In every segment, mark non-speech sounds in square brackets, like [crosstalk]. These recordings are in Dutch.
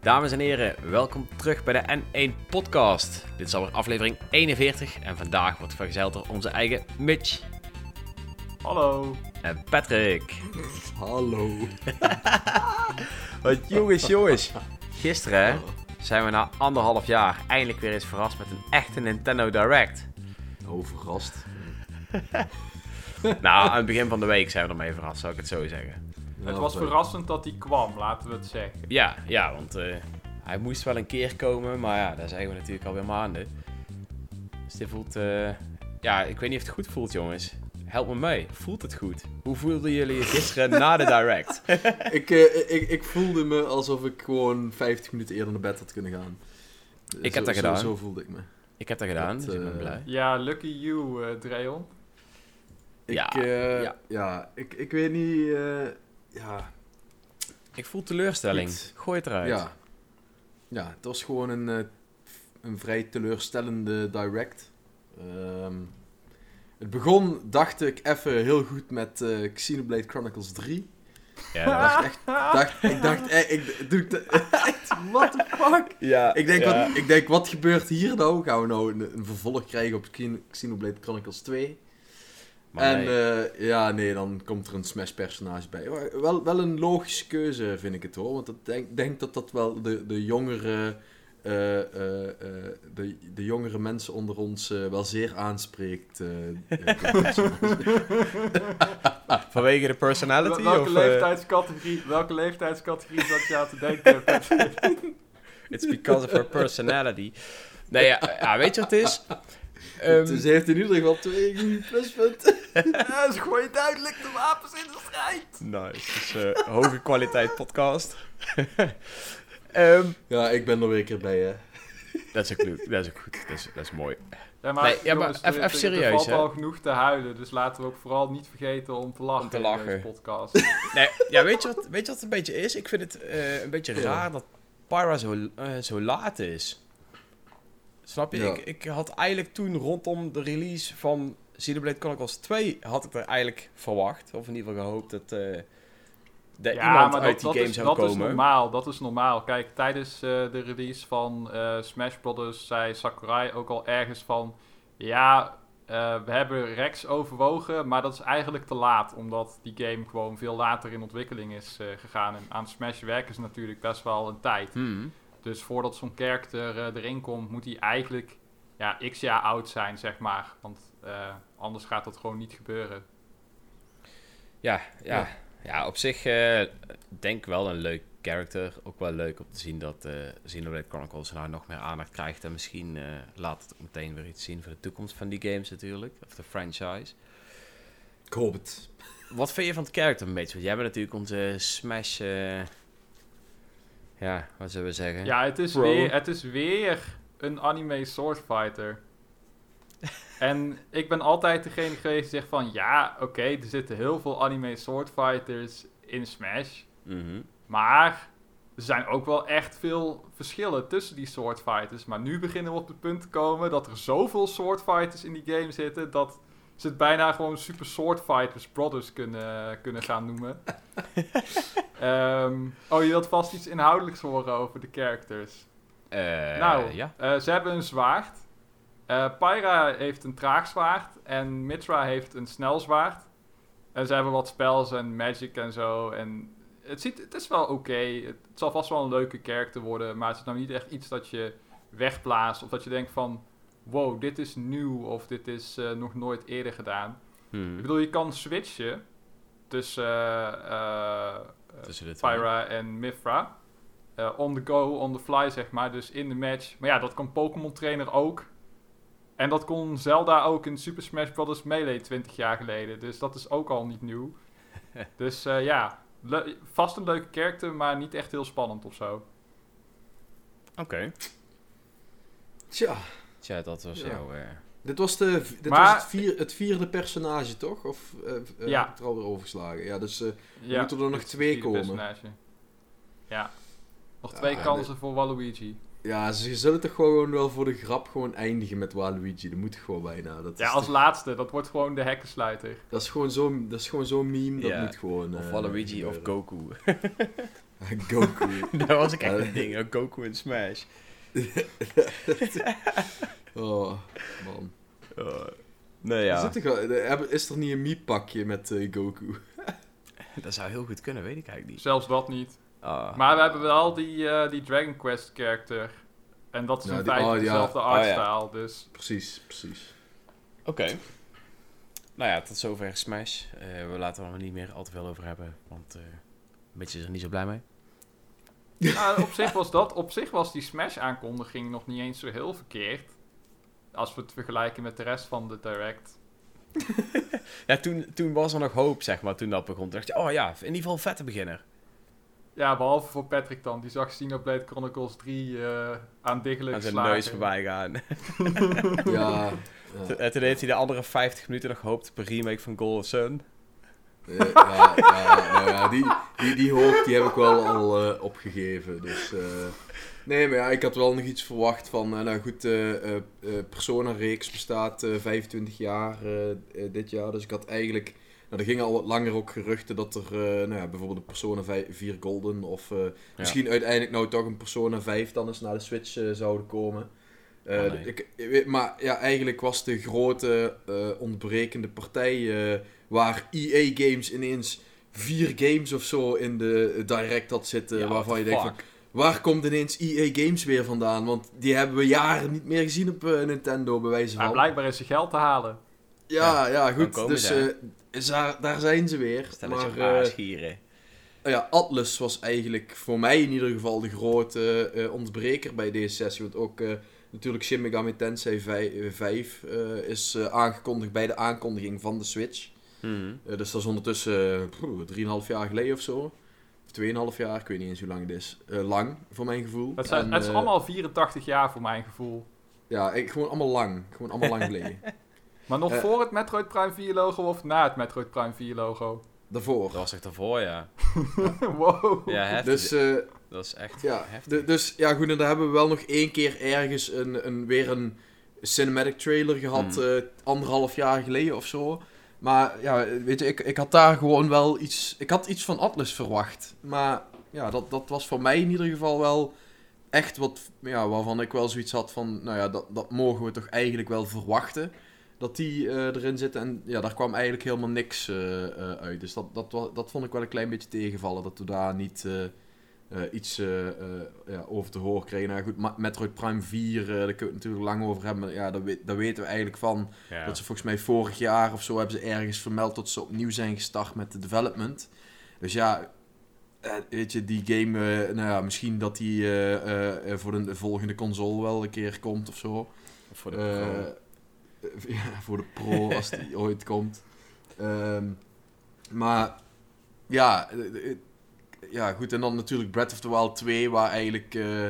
Dames en heren, welkom terug bij de N1 Podcast. Dit is alweer aflevering 41 en vandaag wordt vergezeld door onze eigen Mitch Hallo. en Patrick. Hallo. [laughs] Wat jongens, jongens. Gisteren hè, zijn we na anderhalf jaar eindelijk weer eens verrast met een echte Nintendo Direct. Overrast. [laughs] Nou, aan het begin van de week zijn we ermee verrast, zou ik het zo zeggen. het was verrassend dat hij kwam, laten we het zeggen. Ja, ja, want eh, hij moest wel een keer komen, maar ja, daar zijn we natuurlijk alweer maanden. Dus dit voelt, eh, ja, ik weet niet of het goed voelt, jongens. Help me mee, voelt het goed? Hoe voelden jullie je gisteren na de Direct? [laughs] ik, eh, ik, ik voelde me alsof ik gewoon 50 minuten eerder naar bed had kunnen gaan. Ik heb Zo- dat zo- gedaan. Zo, voelde ik me. Ik heb dat gedaan, Dat, dus ik ben blij. Ja, lucky you, eh Dreon. Ik, Ja, eh, ja. ja. ik, ik weet niet... eh, ja, Ik voel teleurstelling. Goed. Gooi het eruit. ja. Ja, het was gewoon een, eh, een vrij teleurstellende direct. Ehm, het begon, dacht ik, even heel goed met Xenoblade Chronicles 3. Ja, Ik dat was- dacht echt, dacht, ik dacht, eh, ik, doe ik de- [laughs] echt, what the fuck? ja, Ik denk, ja. wat, ik denk, wat gebeurt hier nou? Gaan we nou een, een vervolg krijgen op Xen- Xenoblade Chronicles 2? Maar en nee. eh, ja, nee, dan komt er een Smash-personage bij. Maar Wel, wel een logische keuze, vind ik het hoor. Want ik denk, denk dat dat wel de, de jongere... eh, eh, eh, de, de jongere mensen onder ons wel zeer aanspreekt. [laughs] [laughs] Vanwege de personality? welke, of, leeftijdscategorie, welke leeftijdscategorie zat je aan te denken? [laughs] it's because of her personality. Nee, ja, ja, weet je wat het is? Ehm, dus hij heeft in ieder geval twee [laughs] pluspunten. [laughs] ja, ze gooien duidelijk de wapens in de strijd. nice, dus eh, hoge kwaliteit podcast. [laughs] Ehm, Ja, ik ben er weer een keer bij, hè. dat is ook leuk, dat is ook goed, dat is, dat is mooi. Ja, maar, Nee, ja, maar even- er- even er- serieus, Er valt al genoeg te huilen, dus laten we ook vooral niet vergeten om te lachen, Om te in deze podcast. Nee, ja, weet je wat, weet je wat het een beetje is? Ik vind het eh, een beetje Ja. raar dat Pyra zo, eh, zo laat is. Snap je? Ja. Ik, ik had eigenlijk toen rondom de release van Xenoblade Chronicles 2 had ik er eigenlijk verwacht. Of in ieder geval gehoopt dat, eh dat iemand uit die dat game is, zou dat komen. is normaal, dat is normaal. Kijk, tijdens eh, de release van eh, Smash Brothers zei Sakurai ook al ergens van... Ja, eh, we hebben Rex overwogen, maar dat is eigenlijk te laat. Omdat die game gewoon veel later in ontwikkeling is eh, gegaan. En aan Smash werken ze natuurlijk best wel een tijd. Hmm. Dus voordat zo'n character eh, erin komt, moet hij eigenlijk ja, x jaar oud zijn, zeg maar. Want eh, anders gaat dat gewoon niet gebeuren. Ja, ja. Ja. ja. op zich eh, denk ik wel een leuk character. Ook wel leuk om te zien dat eh Xenoblade Chronicles nou nog meer aandacht krijgt. En misschien eh, laat het ook meteen weer iets zien voor de toekomst van die games natuurlijk. Of de franchise. Ik hoop het. Wat vind je van het character een beetje? Want jij bent natuurlijk onze Smash... ja, wat zullen we zeggen? Ja, het is, weer, het is weer een anime sword fighter. [laughs] en ik ben altijd degene geweest die zegt van... Ja, oké, er zitten heel veel anime sword fighters in Smash. Mhm. Maar er zijn ook wel echt veel verschillen tussen die sword fighters. Maar nu beginnen we op het punt te komen dat er zoveel sword fighters in die game zitten... dat ze het bijna gewoon Super Sword Fighters Brothers kunnen, kunnen gaan noemen. [laughs] Ehm, oh, je wilt vast iets inhoudelijks horen over de characters. Eh, nou, ja. eh, ze hebben een zwaard. Eh Pyra heeft een traag zwaard. En Mitra heeft een snel zwaard. En ze hebben wat spells en magic en zo. En het, ziet, het is wel oké. Het zal vast wel een leuke character worden. Maar het is nou niet echt iets dat je wegplaatst. Of dat je denkt van... Wow, dit is nieuw. Of dit is eh, nog nooit eerder gedaan. Hmm. Ik bedoel, je kan switchen tussen eh, eh, Tussen de twee. Pyra en Mithra. Eh, on the go, on the fly, zeg maar. Dus in de match. Maar ja, dat kan Pokémon Trainer ook. En dat kon Zelda ook in Super Smash Bros. Melee 20 jaar geleden. Dus dat is ook al niet nieuw. [laughs] dus eh, ja, le- vast een leuke character, maar niet echt heel spannend of zo. Oké. Tja, Tja, dat was Ja. eh, dit was, de, dit Maar- was het, vier, het vierde personage, toch? Of eh eh, Ja. heb ik er alweer overgeslagen? Ja, dus eh, Ja, moeten er nog twee komen. personage. Ja. Nog twee en kansen voor Waluigi. Ja, ze zullen toch gewoon wel voor de grap gewoon eindigen met Waluigi. Dat moet gewoon bijna. Dat Ja, is als toch- laatste. Dat wordt gewoon de hekkensluiter. Dat is gewoon zo'n dat is gewoon zo'n meme, dat Ja. moet gewoon... Of Waluigi of. Goku. [laughs] Goku. [laughs] dat was ik echt een ding, Goku in Smash. [laughs] Oh, man. Uh, nee, Is, ja. is er niet een Mii-pakje met eh, Goku? [laughs] Dat zou heel goed kunnen, weet ik eigenlijk niet. Zelfs dat niet. Ah. Maar we hebben wel die, eh, die Dragon Quest character. En dat is Ja, in die- feite oh, ja. dezelfde Oh, ja. artstyle. Dus Precies, precies. Oké. Nou ja, tot zover Smash. Eh, we laten er nog niet meer al te veel over hebben, want eh, een beetje is er niet zo blij mee. Nou, op, zich was dat, op zich was die Smash-aankondiging nog niet eens zo heel verkeerd. Als we het vergelijken met de rest van de Direct. [laughs] Ja, toen, toen was er nog hoop, zeg maar, toen dat begon. Toen dacht je, oh ja, in ieder geval een vette beginner. Ja, behalve voor Patrick dan. Die zag Xenoblade Chronicles 3 eh aandiggelijk Aan zijn slagen. neus voorbij gaan. [laughs] Ja. [laughs] ja. en toen heeft hij de andere 50 minuten nog gehoopt op een remake van Golden Sun. Eh, ja, ja, nou ja, die, die, die hoop die heb ik wel al eh, opgegeven. Dus, eh, nee, maar ja, ik had wel nog iets verwacht van, nou goed, eh, Persona-reeks bestaat eh, 25 jaar dit jaar. Dus ik had eigenlijk, nou er gingen al wat langer ook geruchten dat er, nou ja, bijvoorbeeld een Persona 5, 4 Golden of misschien uiteindelijk nou toch een Persona 5 dan eens naar de Switch zouden komen. Eh, Oh, nee. ik, maar ja, eigenlijk was de grote eh, ontbrekende partij eh, waar EA Games ineens vier games of zo in de Direct had zitten. Ja, waarvan je denkt van, waar komt ineens EA Games weer vandaan? Want die hebben we jaren niet meer gezien op Nintendo, bij wijze Maar van. blijkbaar is er geld te halen. ja, ja, goed. Dus ze, eh, is daar, daar zijn ze weer. Stelletje maar, eh, aasgieren. ja, Atlas was eigenlijk voor mij in ieder geval de grote eh, ontbreker bij deze sessie. Want ook eh, natuurlijk Shin Megami Tensei 5, eh, is eh, aangekondigd bij de aankondiging van de Switch. Mhm. Eh, dus dat is ondertussen eh, poeh, 3,5 jaar geleden of zo. Of 2,5 jaar, ik weet niet eens hoe lang het is. Eh, lang, voor mijn gevoel. Het, zijn, En, het is allemaal 84 jaar voor mijn gevoel. Ja, ik, gewoon allemaal lang. Gewoon allemaal lang geleden. [laughs] Maar nog voor het Metroid Prime 4 logo of na het Metroid Prime 4 logo? Daarvoor. Dat was echt daarvoor, ja. [laughs] wow. Ja, heftig. Dus eh, dat is echt Ja, heftig. dus ja, goed, en daar hebben we wel nog één keer ergens een, een, weer een cinematic trailer gehad, Hmm. eh, anderhalf jaar geleden of zo. Maar ja, weet je, ik, ik had daar gewoon wel iets, ik had iets van Atlas verwacht. Maar ja, dat, dat was voor mij in ieder geval wel echt wat, ja, waarvan ik wel zoiets had van, nou ja, dat, dat mogen we toch eigenlijk wel verwachten. Dat die eh, erin zitten. En ja, daar kwam eigenlijk helemaal niks eh, uit. Dus dat, dat, dat vond ik wel een klein beetje tegenvallen. Dat we daar niet eh, iets eh, eh, ja, over te horen kregen. Nou goed, Ma- Metroid Prime 4, eh, daar kunnen we het natuurlijk lang over hebben. Maar ja, daar, daar weten we eigenlijk van. Ja. Dat ze volgens mij vorig jaar of zo hebben ze ergens vermeld dat ze opnieuw zijn gestart met de development. Dus ja, weet je, die game, nou ja, misschien dat die voor de volgende console wel een keer komt of zo. Voor de pro. [laughs] ja, voor de pro als die [laughs] ooit komt. Ehm, maar ja, ja, goed. En dan natuurlijk Breath of the Wild 2, waar eigenlijk eh,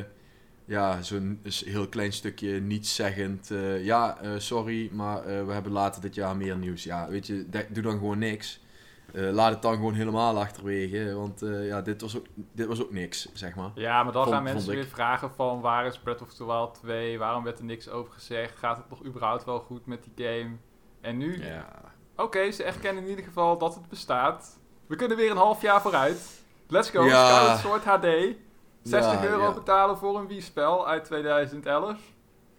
ja, zo'n heel klein stukje niets zeggend. eh, ja, eh, sorry, maar we hebben later dit jaar meer nieuws. Ja, weet je, doe dan gewoon niks. Laat het dan gewoon helemaal achterwege. Want ja, dit was, ook, dit was ook niks, zeg maar. Ja, maar dan Vond- gaan mensen weer vragen van waar is Breath of the Wild 2? Waarom werd er niks over gezegd? Gaat het nog überhaupt wel goed met die game? En nu, ja. oké, ze erkennen in ieder geval dat het bestaat. We kunnen weer een half jaar vooruit. Let's go, Ja. Skyward Sword HD. 60 Ja, euro ja. betalen voor een Wii-spel uit 2011.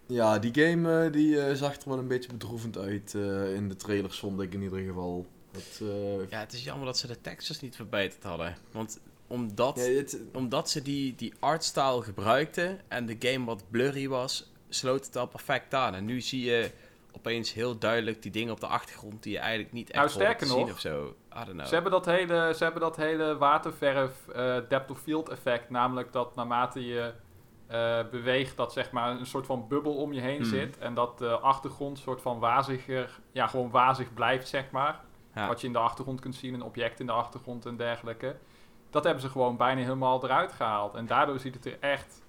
Ja, die game eh, die, eh, zag er wel een beetje bedroevend uit eh, in de trailers, vond ik in ieder geval. Dat, eh, ja, het is jammer dat ze de textures niet verbeterd hadden. Want omdat, omdat ze die, die artstyle gebruikten en de game wat blurry was, sloot het al perfect aan. En nu zie je opeens heel duidelijk die dingen op de achtergrond die je eigenlijk niet echt Nou, hoort te sterker zien nog, of zo. I don't know. Ze, hebben dat hele, ze hebben dat hele waterverf eh, depth of field effect. Namelijk dat naarmate je eh, beweegt, dat zeg maar een soort van bubbel om je heen Hmm. zit. En dat de achtergrond soort van waziger, ja, gewoon wazig blijft, zeg maar. Ja. Wat je in de achtergrond kunt zien, een object in de achtergrond en dergelijke. Dat hebben ze gewoon bijna helemaal eruit gehaald. En daardoor ziet het er echt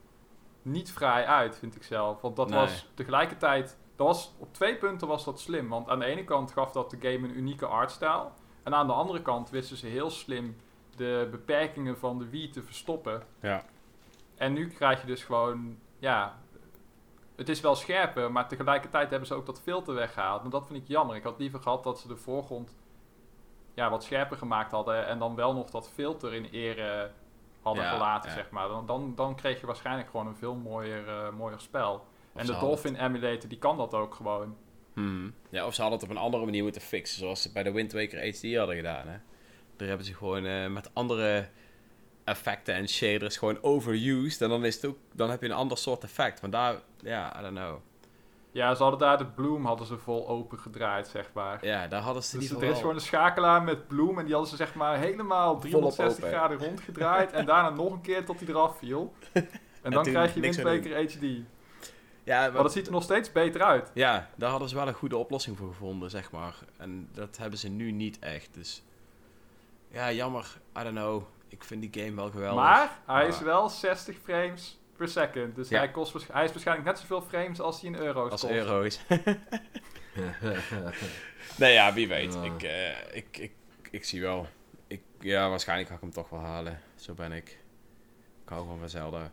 niet vrij uit, vind ik zelf. Want dat Nee. was tegelijkertijd... Dat was, op twee punten was dat slim. Want aan de ene kant gaf dat de game een unieke artstyle. En aan de andere kant wisten ze heel slim de beperkingen van de Wii te verstoppen. Ja. En nu krijg je dus gewoon ja, het is wel scherper, maar tegelijkertijd hebben ze ook dat filter weggehaald. En dat vind ik jammer. Ik had liever gehad dat ze de voorgrond ja, wat scherper gemaakt hadden en dan wel nog dat filter in ere hadden Ja, gelaten, ja. zeg maar. Dan, dan, dan kreeg je waarschijnlijk gewoon een veel mooier, eh, mooier spel. En de Dolphin Emulator, die kan dat ook gewoon. Hmm. Ja, of ze hadden het op een andere manier moeten fixen, zoals ze bij de Wind Waker HD hadden gedaan. Hè? Daar hebben ze gewoon eh, met andere effecten en shaders gewoon overused. En dan, is het ook, dan heb je een ander soort effect. Maar daar, ja, I don't know. Ja, ze hadden daar de bloem hadden ze vol open gedraaid, zeg maar. Ja, daar hadden ze Dus ieder er is gewoon een schakelaar met bloem en die hadden ze zeg maar helemaal 360 open. graden rondgedraaid en daarna nog een keer tot hij eraf viel. [laughs] En dan toen krijg je Wind Waker HD. Ja, Maar dat ziet er nog steeds beter uit. ja, daar hadden ze wel een goede oplossing voor gevonden, zeg maar. En dat hebben ze nu niet echt. Dus ja, jammer. I don't know. Ik vind die game wel geweldig. Maar hij is wel 60 frames per second. Dus Ja. hij, kost, hij is waarschijnlijk net zoveel frames als hij in euro's Als kost. euro's. [laughs] [laughs] nee, ja, wie weet. Ja. Ik, eh, ik, ik, ik zie wel. Ik, ja, waarschijnlijk ga ik hem toch wel halen. Zo ben ik. Ik hou gewoon van Zelda.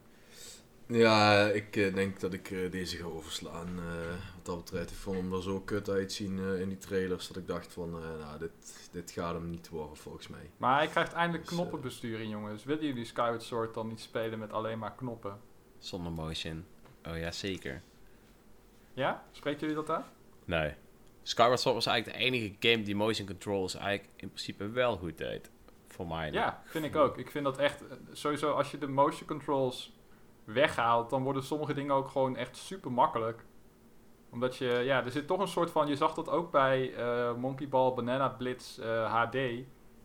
Ja, ik eh, denk dat ik eh, deze ga overslaan. eh, wat dat betreft, ik vond hem er zo kut uitzien eh, in die trailers dat ik dacht van, eh, nou, dit, dit gaat hem niet worden volgens mij. Maar hij krijgt eindelijk Dus, knoppenbesturing, jongens. Willen jullie Skyward Sword dan niet spelen met alleen maar knoppen? Zonder motion. Oh ja, zeker. Ja? Spreken jullie dat aan? Nee. Skyward Sword was eigenlijk de enige game die motion controls eigenlijk in principe wel goed deed. Voor mij. Ja, vind ik ook. Ik vind dat echt, sowieso als je de motion controls weghaalt, dan worden sommige dingen ook gewoon echt super makkelijk. Omdat je, ja, er zit toch een soort van, je zag dat ook bij eh, Monkey Ball Banana Blitz eh, HD,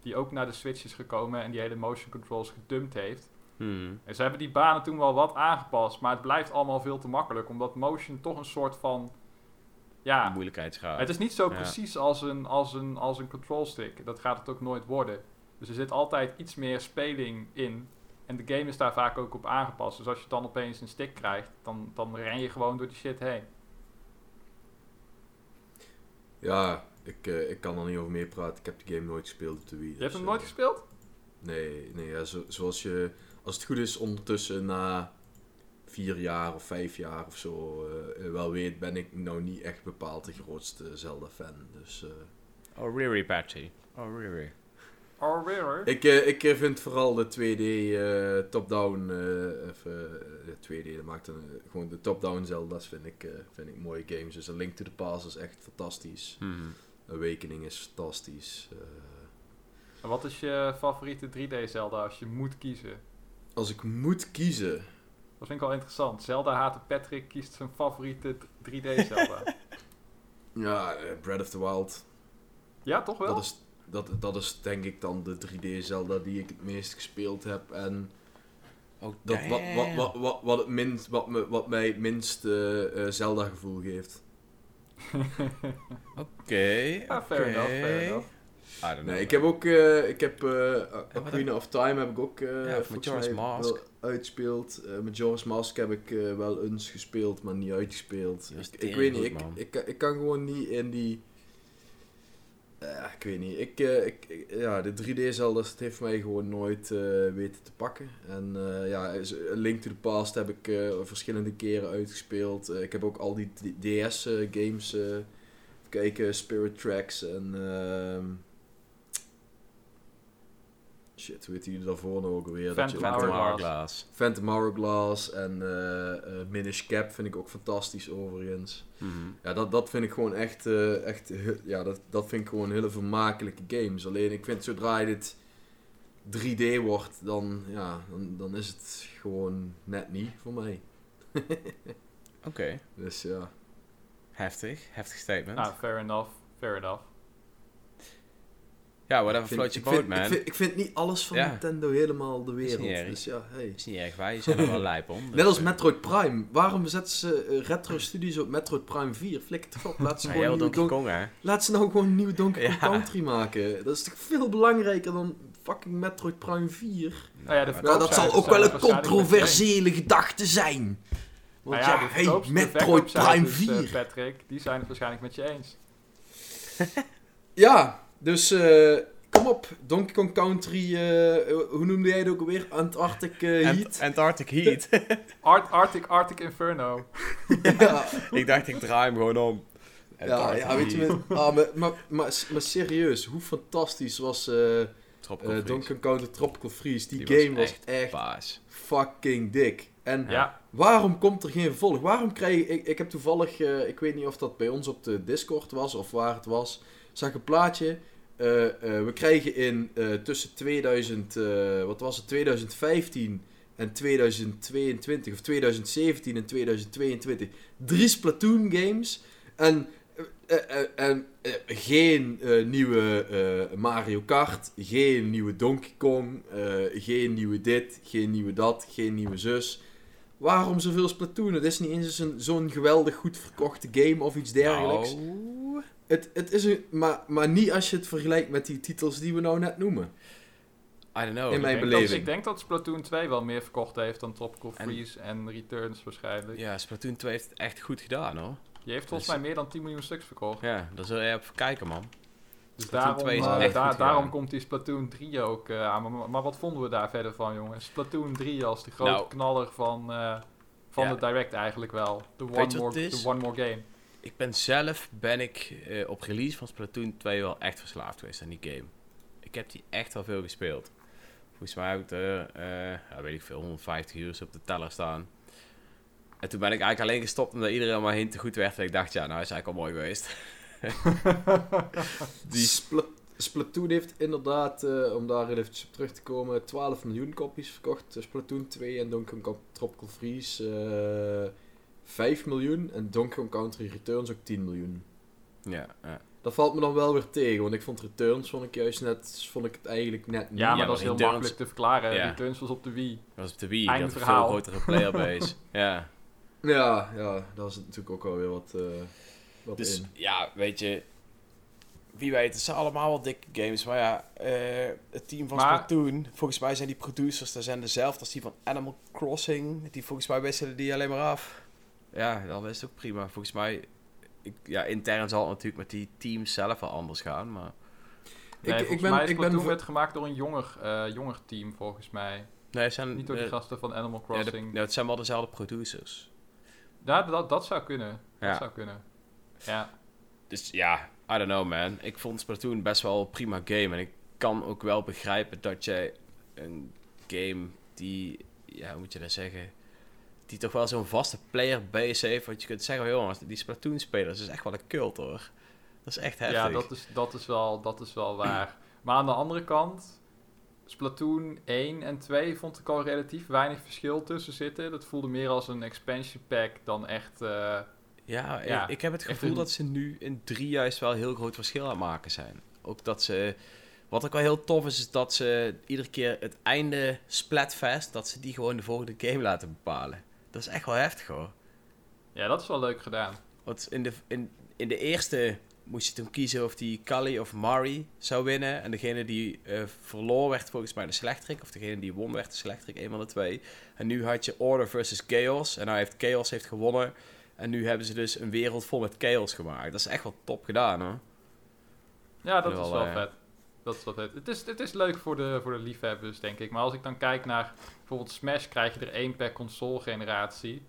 die ook naar de Switch is gekomen en die hele motion controls gedumpt heeft. Hmm. En ze hebben die banen toen wel wat aangepast, maar het blijft allemaal veel te makkelijk, omdat motion toch een soort van, ja, Moeilijkheidsgraad. het is niet zo Ja. precies als een, als, een, als een control stick. Dat gaat het ook nooit worden. Dus er zit altijd iets meer speling in. En de game is daar vaak ook op aangepast. Dus als je dan opeens een stick krijgt, dan, dan ren je gewoon door die shit heen. Ja, ik, eh, ik kan er niet over meer praten. Ik heb de game nooit gespeeld op de Wii. Je hebt dus, hem eh, nooit gespeeld? Nee, nee ja, zo- zoals je, als het goed is, ondertussen na vier jaar of vijf jaar of zo eh, wel weet, ben ik nou niet echt bepaald de grootste Zelda-fan. Dus eh, Oh, Riri Patchy. Oh, Riri. Ik, eh, ik eh, vind vooral de 2D eh, top-down, eh, of, eh, de 2D, dat maakt een, gewoon de top-down Zelda's vind ik, eh, vind ik mooie games. Dus A Link to the Past is echt fantastisch. Hmm. Awakening is fantastisch. eh. En Wat is je favoriete 3D Zelda als je moet kiezen? als ik moet kiezen, Dat vind ik wel interessant. Zelda haten Patrick kiest zijn favoriete 3D Zelda. [laughs] ja, Breath of the Wild. ja, toch wel? Dat is, dat, dat is denk ik dan de 3D Zelda die ik het meest gespeeld heb. En Oh, dat, wat, wat, wat, wat, wat, het minst, wat, me, wat mij het minst eh, Zelda gevoel geeft. [laughs] Oké, ja, fair oké. enough, fair enough. I don't know. Nee, ik heb ook, eh, ik heb eh, Ocarina of Time heb ik ook eh Ja, Majora's Mask. wel uitgespeeld. Eh Majora's Mask heb ik eh, wel eens gespeeld, maar niet uitgespeeld. Ik, ik weet niet, ik, ik, ik kan gewoon niet in die... Eh, ik weet niet, ik, eh, ik, ja, de 3D Zelda's, het heeft mij gewoon nooit eh, weten te pakken. En eh, ja, Link to the Past heb ik verschillende keren uitgespeeld. Ik heb ook al die DS games, even kijken, Spirit Tracks en... shit, hoe heet die daarvoor? Dat je Phantom Hourglass. Phantom Hourglass en eh eh, Minish Cap vind ik ook fantastisch overigens. Mhm. Ja, dat, dat vind ik gewoon echt, eh, echt ja, dat, dat vind ik gewoon hele vermakelijke games. Alleen ik vind zodra dit 3D wordt, dan, ja, dan, dan is het gewoon net niet voor mij. Oké, [laughs] Dus ja. heftig. Heftig statement. Ah, fair enough, fair enough. Ja, whatever vind, floats ik, your boat, man. ik, vind, ik vind niet alles van Ja. Nintendo helemaal de Is niet wereld. erg. Dus ja, hey. is niet erg, wij zijn er wel [laughs] lijp om. dus, Net als eh, Metroid Prime. Waarom zetten ze eh, retro studies op Metroid Prime 4? Flikker toch op. Laat ze, [laughs] Ja, gewoon heel een nieuwe Donkey Don- Kong, hè? Laat ze nou gewoon een nieuwe Donkey Kong [laughs] Ja. Country maken. Dat is toch veel belangrijker dan fucking Metroid Prime 4? Nou ja, de maar- Ja, dat zal ook wel een controversiële gedachte zijn. Want Nou ja, hey, Metroid Prime verkoopcijfers, eh, 4. Patrick, die zijn het waarschijnlijk met je eens. Ja, dus eh, ik kom op. Donkey Kong Country, eh, hoe noemde jij het ook alweer? Antarctic eh, Ant- Heat? Antarctic Heat. [laughs] Art, Arctic, Arctic Inferno. ja, [laughs] ik dacht, ik draai hem gewoon om. ja, Antarctic ja, weet je, maar, ah, maar, maar, maar, maar serieus, hoe fantastisch was. Donkey Kong Country Tropical Freeze? Die, game was echt echt, Baas. fucking dik. En Ja. waarom komt er geen vervolg? Waarom krijg ik... Ik heb toevallig, eh, ik weet niet of dat bij ons op de Discord was of waar het was, zag een plaatje. Eh, eh, we krijgen in eh, tussen 2000, eh, wat was het, 2015 en 2022, of 2017 en 2022, drie Splatoon games. En, en geen nieuwe Mario Kart, geen nieuwe Donkey Kong, geen nieuwe dit, geen nieuwe dat, geen nieuwe zus. Waarom zoveel Splatoon? Het is niet eens een- zo'n geweldig goed verkochte game of iets dergelijks. Nou, Het, het is een, maar, maar niet als je het vergelijkt met die titels die we nou net noemen. I don't know. In mijn Ik denk, dat, beleving. ik denk dat Splatoon 2 wel meer verkocht heeft dan Tropical Freeze en, Returns waarschijnlijk. Ja, Splatoon 2 heeft het echt goed gedaan hoor. Die heeft volgens Dus- mij meer dan 10 miljoen stuks verkocht. Ja, daar zul je even kijken man. Dus Splatoon daarom, 2 is eh, echt goed daarom komt die Splatoon 3 ook eh, aan. Maar, maar wat vonden we daar verder van, jongens? Splatoon 3 als de grote Nou. knaller van, eh, van Ja. de Direct eigenlijk wel. Weet one, je more, the one more game. Ik ben zelf, ben ik eh, op release van Splatoon 2 wel echt verslaafd geweest aan die game. Ik heb die echt wel veel gespeeld. Volgens mij heb ik er, eh, ja, weet ik veel, 150 uur op de teller staan. En toen ben ik eigenlijk alleen gestopt omdat iedereen maar heen te goed werd. En ik dacht, ja, nou is eigenlijk al mooi geweest. [laughs] Die Spla- Splatoon heeft inderdaad, eh, om daar even op terug te komen, 12 miljoen kopies verkocht. Splatoon 2 en Donkey Kong Tropical Freeze eh 5 miljoen. En Donkey Kong Country Returns ook 10 miljoen. Ja, ja. Dat valt me dan wel weer tegen, want ik vond Returns vond ik juist net, vond ik het eigenlijk net niet. Ja, maar Ja, dat is heel Returns- makkelijk te verklaren. Ja. Returns was op de Wii. Dat was op de Wii, Einde dat had een verhaal. veel grotere playerbase. [laughs] ja. Ja, ja, daar is natuurlijk ook alweer wat, eh wat Dus in. ja, weet je, wie weet, het zijn allemaal wel dikke games. Maar ja, eh, het team van Maar- Splatoon, volgens mij zijn die producers, daar zijn dezelfde als die van Animal Crossing. Die volgens mij wisselen die alleen maar af. Ja, dan is het ook prima. Volgens mij, ik, ja, intern zal het natuurlijk met die teams zelf wel anders gaan. Maar Nee, ik, ik ben, mij ik ben, werd gemaakt door een jonger, eh, jonger team, volgens mij. nee, het zijn, Niet door die eh, gasten van Animal ja, de- Crossing. ja, het zijn wel dezelfde producers. Ja, dat, dat zou kunnen. Dat Ja. zou kunnen. Ja. Dus ja, I don't know man. Ik vond Splatoon best wel een prima game. En ik kan ook wel begrijpen dat jij een game die, ja, hoe moet je dat zeggen? Die toch wel zo'n vaste player base heeft. Want je kunt zeggen, "Oh, jongens, die Splatoon spelers is echt wel een cult hoor. Dat is echt heftig. Ja, dat is, dat, is wel, dat is wel waar. Maar aan de andere kant, Splatoon 1 en 2 vond ik al relatief weinig verschil tussen zitten. Dat voelde meer als een expansion pack dan echt... eh, Ja, Ja, ik, heb het gevoel een- dat ze nu in drie juist wel heel groot verschil aan het maken zijn. Ook dat ze... Wat ook wel heel tof is, is dat ze iedere keer het einde Splatfest, dat ze die gewoon de volgende game laten bepalen. Dat is echt wel heftig hoor. ja, dat is wel leuk gedaan. Want in de, in, in de eerste moest je toen kiezen of die Kali of Mari zou winnen. En degene die eh, verloor werd volgens mij de slechterik. Of degene die won werd de slechterik, een van de twee. En nu had je Order versus Chaos. En nou heeft Chaos heeft gewonnen. En nu hebben ze dus een wereld vol met Chaos gemaakt. Dat is echt wel top gedaan hoor. Ja, dat is wel eh, vet. Dat is. Het is, het is leuk voor de, voor de liefhebbers, denk ik. Maar als ik dan kijk naar bijvoorbeeld Smash, krijg je er één per console-generatie.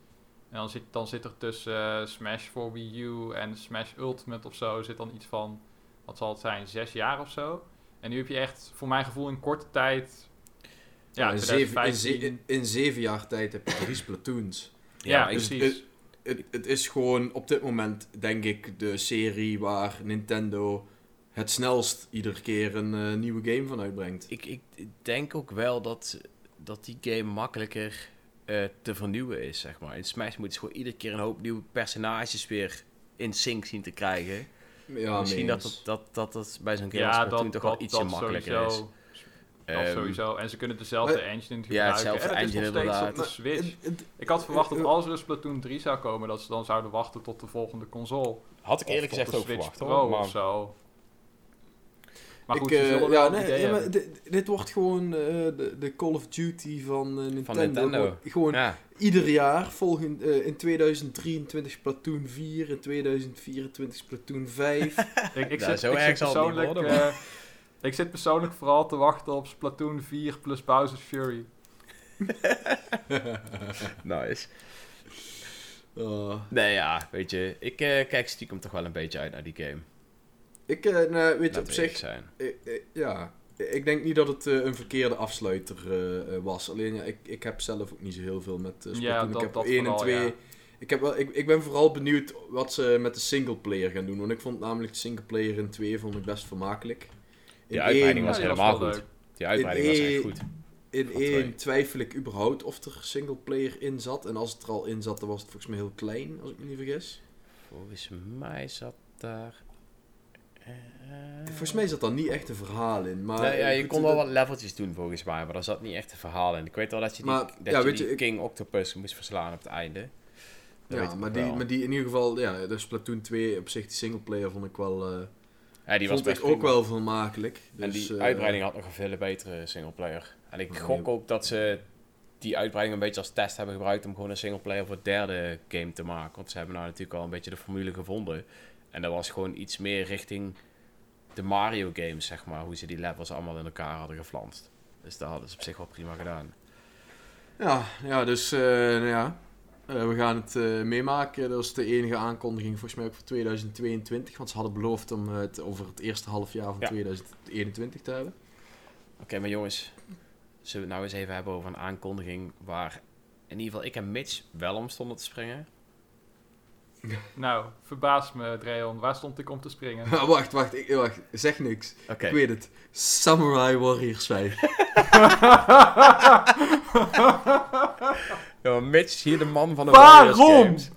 En dan zit, dan zit er tussen eh, Smash voor Wii U en Smash Ultimate of zo, zit dan iets van, wat zal het zijn, zes jaar of zo. En nu heb je echt, voor mijn gevoel, in korte tijd... Ja, in, zeven, in, 2015. ze- in, in zeven jaar tijd heb je drie Splatoons. Ja, precies. Het, het is gewoon op dit moment, denk ik, de serie waar Nintendo het snelst iedere keer een eh, nieuwe game van uitbrengt. ik, ik denk ook wel dat, dat die game makkelijker eh, te vernieuwen is, zeg maar. In Smash moet je gewoon iedere keer een hoop nieuwe personages weer in sync zien te krijgen. Ja, Misschien dat het, dat, dat het bij zo'n game ja, dat, toch dat, wel ietsje dat makkelijker sowieso. is. Dat Ehm, sowieso. En ze kunnen dezelfde maar- engine natuurlijk Ja, gebruiken. hetzelfde en het is engine nog steeds op de Switch. Ik had verwacht dat als er een Splatoon 3 zou komen, dat ze dan zouden wachten tot de volgende console. Had ik Of eerlijk gezegd de ook Switch verwacht Pro hoor. of Maar zo. Maar goed, eh, ja, nee, ja, maar dit, dit wordt gewoon eh, de, de Call of Duty van, eh, Nintendo. Nintendo. Gewoon, ja, ieder jaar, volgend, eh, in 2023 Splatoon 4, in 2024 Splatoon 5. [laughs] Ik, ik zit, zo ik persoonlijk... worden, Ik zit persoonlijk vooral te wachten op Splatoon 4 plus Bowser's Fury. [laughs] Nice. Oh. Nee, ja, weet je. Ik eh, kijk stiekem toch wel een beetje uit naar die game. Ik, eh, nou, weet je, op zich, zijn. eh, eh, ja, ik denk niet dat het een verkeerde afsluiter was. Alleen, ja, ik, ik heb zelf ook niet zo heel veel met eh, Splatoon. Ja, ik dat- heb dat 1 en vooral, 2... ja. Ik, heb wel, ik, ik ben vooral benieuwd wat ze met de singleplayer gaan doen. Want ik vond namelijk de singleplayer in 2 vond ik best vermakelijk. In Die uitbreiding één- was helemaal goed. Die uitbreiding was echt in- goed. In Van twee. één twijfel ik überhaupt of er singleplayer in zat. En als het er al in zat, dan was het volgens mij heel klein, als ik me niet vergis. Volgens mij zat daar... eh, Volgens mij zat daar niet echt een verhaal in. Maar Nee, ja, je kon wel dat- wat leveltjes doen volgens mij, maar daar zat niet echt een verhaal in. Ik weet wel dat je die, Maar, dat ja, je weet die je, ik- King Octopus moest verslaan op het einde. Dat Ja, maar die, wel. maar die in ieder geval, ja, de Splatoon 2 op zich, die singleplayer vond ik wel, eh ja, die was best ook prima. wel vermakelijk. Dus, En die eh, uitbreiding had nog een veel betere singleplayer. En ik gok ook dat ze die uitbreiding een beetje als test hebben gebruikt om gewoon een singleplayer voor het derde game te maken. Want ze hebben nou natuurlijk al een beetje de formule gevonden. En dat was gewoon iets meer richting de Mario games, zeg maar. Hoe ze die levels allemaal in elkaar hadden geflanst. Dus dat hadden ze op zich wel prima gedaan. Ja, ja dus eh, nou ja, Eh, we gaan het eh, meemaken. Dat is de enige aankondiging volgens mij ook voor 2022. Want ze hadden beloofd om het over het eerste half jaar van Ja. 2021 te hebben. Oké, maar jongens. Zullen we het nou eens even hebben over een aankondiging waar in ieder geval ik en Mitch wel om stonden te springen? [laughs] Nou, verbaas me, Dreon. Waar stond ik om te springen? [laughs] wacht, wacht, ik, wacht, zeg niks. Oké. Ik weet het. Samurai Warriors [laughs] 5. Ja, maar Mitch is hier de man van de Waarom? Warriors games.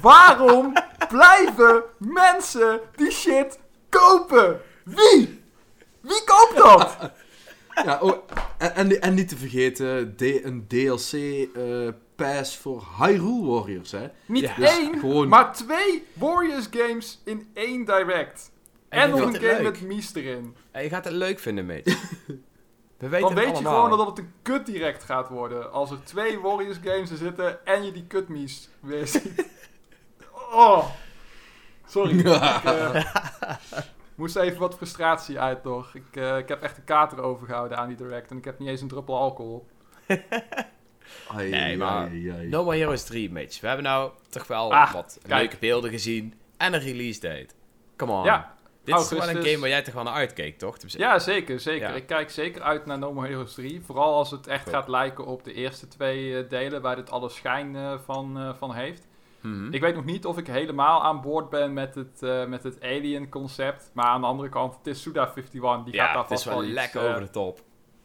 Waarom blijven mensen die shit kopen? Wie? Wie koopt dat? ja, oh, en, en, en niet te vergeten, de, een DLC eh, pass voor Hyrule Warriors, hè. Niet Ja. Dus één, gewoon- maar twee Warriors games in één direct. En nog een game leuk. met Mies erin. En je gaat het leuk vinden, Mitch. [laughs] We weten Dan het weet je gewoon dat het een kut direct gaat worden. Als er twee Warriors games er zitten en je die kut Mies weer ziet. [laughs] Oh. Sorry. [laughs] ik eh, moest even wat frustratie uit nog. Ik, eh, ik heb echt een kater overgehouden aan die direct. En ik heb niet eens een druppel alcohol. Ai, Nee, maar- ai, ai. No More Heroes 3, Mitch. We hebben nou toch wel Ah, wat kijk. leuke beelden gezien. En een release date. Come on. Ja, Dit is wel een game waar jij toch wel naar uitkeek, toch? Ja, zeker, zeker. Ja. Ik kijk zeker uit naar No More Heroes 3. Vooral als het echt Goed. gaat lijken op de eerste twee eh, delen, waar dit alle schijn eh, van, eh, van heeft. Mhm. Ik weet nog niet of ik helemaal aan boord ben met het, eh, met het Alien concept. Maar aan de andere kant, het is Suda51. Die gaat daar het is vast wel wel iets, lekker over de top.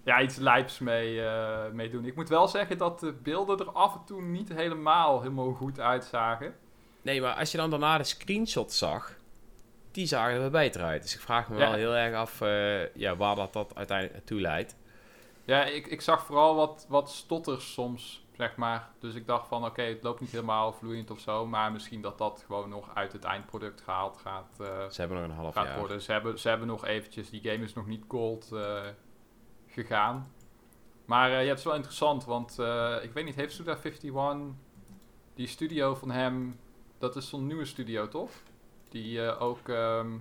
Ja, iets lijps mee, mee doen. Ik moet wel zeggen dat de beelden er af en toe niet helemaal, helemaal goed uitzagen. Nee, maar als je dan daarna de screenshots zag, die zagen er beter uit. Dus ik vraag me Ja. wel heel erg af eh, ja, waar dat, dat uiteindelijk naartoe leidt. Ja, ik, ik zag vooral wat, wat stotters soms, zeg maar. Dus ik dacht van, oké, het loopt niet helemaal vloeiend of zo. Maar misschien dat dat gewoon nog uit het eindproduct gehaald gaat, eh, Ze hebben nog een half jaar. worden. Ze hebben, ze hebben nog eventjes, die game is nog niet cold gegaan. Maar eh, ja, het is wel interessant, want eh, ik weet niet, heeft Suda51, die studio van hem, dat is zo'n nieuwe studio, toch? Die eh, ook, ehm,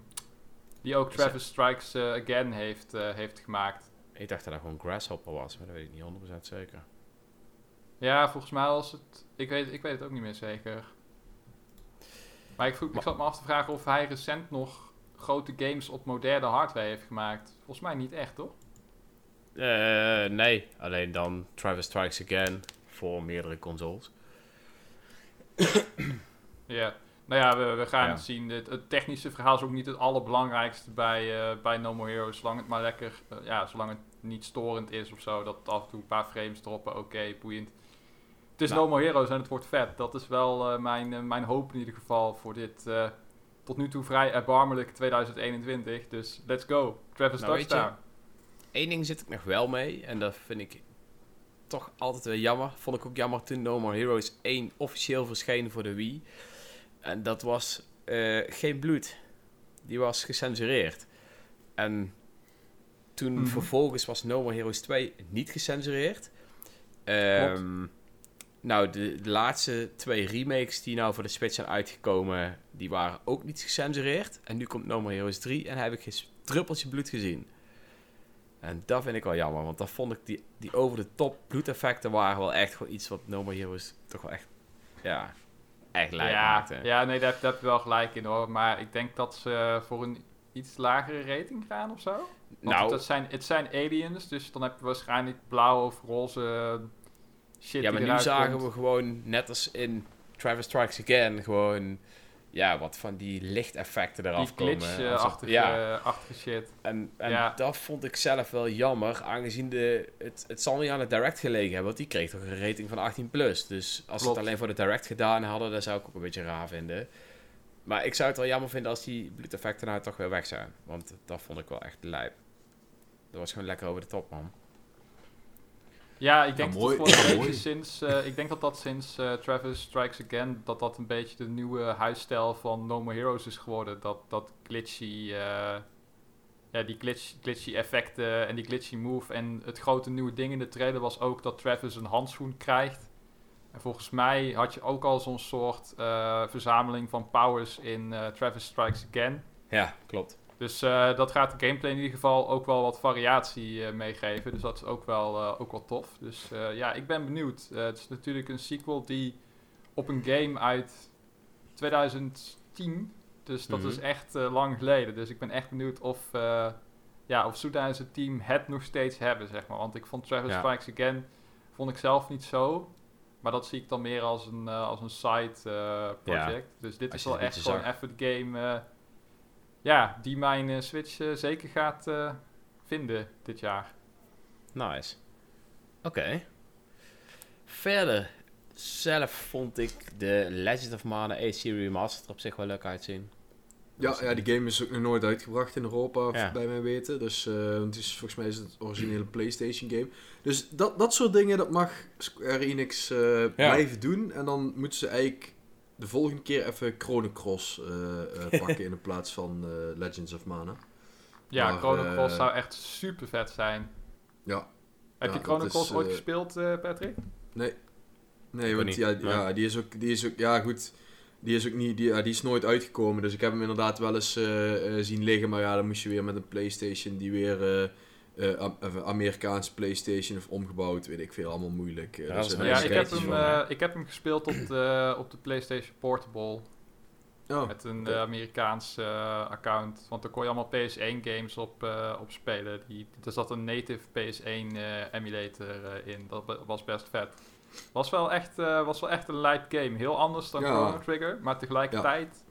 die ook Is Travis Strikes Again heeft, heeft gemaakt. Ik dacht dat dat gewoon Grasshopper was, maar dat weet ik niet 100% zeker. Ja, volgens mij was het. Ik weet, ik weet het ook niet meer zeker. Maar ik, vroeg, ik zat me af te vragen of hij recent nog grote games op moderne hardware heeft gemaakt. Volgens mij niet echt, toch? Eh, nee, alleen dan Travis Strikes Again voor meerdere consoles. Ja. Nou ja, we, we gaan Ja. het zien. Het, het technische verhaal is ook niet het allerbelangrijkste bij, eh, bij No More Heroes. Zolang het maar lekker, eh, ja, zolang het niet storend is of zo. Dat af en toe een paar frames droppen, oké, boeiend. Het is Nou. No More Heroes en het wordt vet. Dat is wel eh, mijn, mijn hoop in ieder geval voor dit eh, tot nu toe vrij erbarmelijk 2021. Dus let's go. Travis Nou, weet je, Touchdown. Eén ding zit ik nog wel mee, en dat vind ik toch altijd weer jammer. Vond ik ook jammer toen No More Heroes 1 officieel verscheen voor de Wii. En dat was eh, geen bloed. Die was gecensureerd. En toen Mhm. vervolgens was No More Heroes 2 niet gecensureerd. Ehm, nou, de, de laatste twee remakes die nou voor de Switch zijn uitgekomen, die waren ook niet gecensureerd. En nu komt No More Heroes 3 en heb ik geen druppeltje bloed gezien. En dat vind ik wel jammer, want dat vond ik die, die over-de-top bloedeffecten waren wel echt gewoon iets wat No More Heroes toch wel echt, ja, echt lijp ja, maakte. ja, nee, daar, daar heb je wel gelijk in hoor. Maar ik denk dat ze voor een iets lagere rating gaan of zo. Want nou, het, zijn, het zijn aliens, dus dan heb je waarschijnlijk blauw of roze shit ja, maar die nu zagen komt. we gewoon, net als in Travis Strikes Again, gewoon, ja, wat van die lichteffecten eraf Die komen. ja, achtige shit. En, en Ja. dat vond ik zelf wel jammer, aangezien de, het, het zal niet aan het direct gelegen hebben, want die kreeg toch een rating van 18+. Plus. Dus als ze het alleen voor de direct gedaan hadden, dan zou ik ook een beetje raar vinden. Maar ik zou het wel jammer vinden als die bloedeffecten nou toch weer weg zijn. Want dat vond ik wel echt lijp. Dat was gewoon lekker over de top, man. Ja, ik denk dat beetje sinds, ik denk dat dat sinds Travis Strikes Again, dat dat een beetje de nieuwe huisstijl van No More Heroes is geworden. Dat, dat glitchy, eh, ja, die glitch, glitchy effecten en die glitchy move. En het grote nieuwe ding in de trailer was ook dat Travis een handschoen krijgt. En volgens mij had je ook al zo'n soort eh, verzameling van powers in eh, Travis Strikes Again. Ja, klopt. Dus eh, dat gaat de gameplay in ieder geval ook wel wat variatie eh, meegeven. Dus dat is ook wel, eh, ook wel tof. Dus ja, ik ben benieuwd. Het is natuurlijk een sequel die op een game uit 2010. Dus dat Mhm. is echt eh, lang geleden. Dus ik ben echt benieuwd of, ja, of Soeta en zijn team het nog steeds hebben, zeg maar. Want ik vond Travis Ja. Strikes Again vond ik zelf niet zo. Maar dat zie ik dan meer als een, als een side project. Dus dit Als is wel echt gewoon zag. even de game... ja, die mijn eh, Switch eh, zeker gaat eh, vinden dit jaar. Nice. Oké. Verder, zelf vond ik de Legend of Mana AC Remastered er op zich wel leuk uitzien. Ja, ja, die game is ook nog nooit uitgebracht in Europa, Ja. bij mijn weten. Dus eh, het is, volgens mij is het een originele PlayStation game. Dus dat, dat soort dingen, dat mag Square Enix eh, blijven doen. En dan moeten ze eigenlijk de volgende keer even Chrono Cross eh, eh, [laughs] pakken in de plaats van eh, Legends of Mana. Ja, Maar, Chrono Cross zou echt super vet zijn. Ja. Heb Ja, je Chrono is, Cross ooit gespeeld, eh, Patrick? Nee, Ik want niet, ja, maar- ja, die is ook, die is ook, ja goed, die is ook niet, die, ja, die is nooit uitgekomen. Dus ik heb hem inderdaad wel eens eh, eh, zien liggen, maar ja, dan moest je weer met een Playstation die weer eh, eh, Amerikaanse Playstation of omgebouwd, weet ik veel, allemaal moeilijk. Eh, Ja, dus, Ja, ik heb, hem, eh, ik heb hem gespeeld op de, [clears throat] op de PlayStation Portable. Oh, Met een Amerikaans eh, account. Want daar kon je allemaal PS1 games op, eh, op spelen. Die, er zat een native PS1 eh, emulator eh, in. Dat was best vet. Was wel echt, eh, was wel echt een light game. Heel anders dan Ja. Chrono Trigger. Maar tegelijkertijd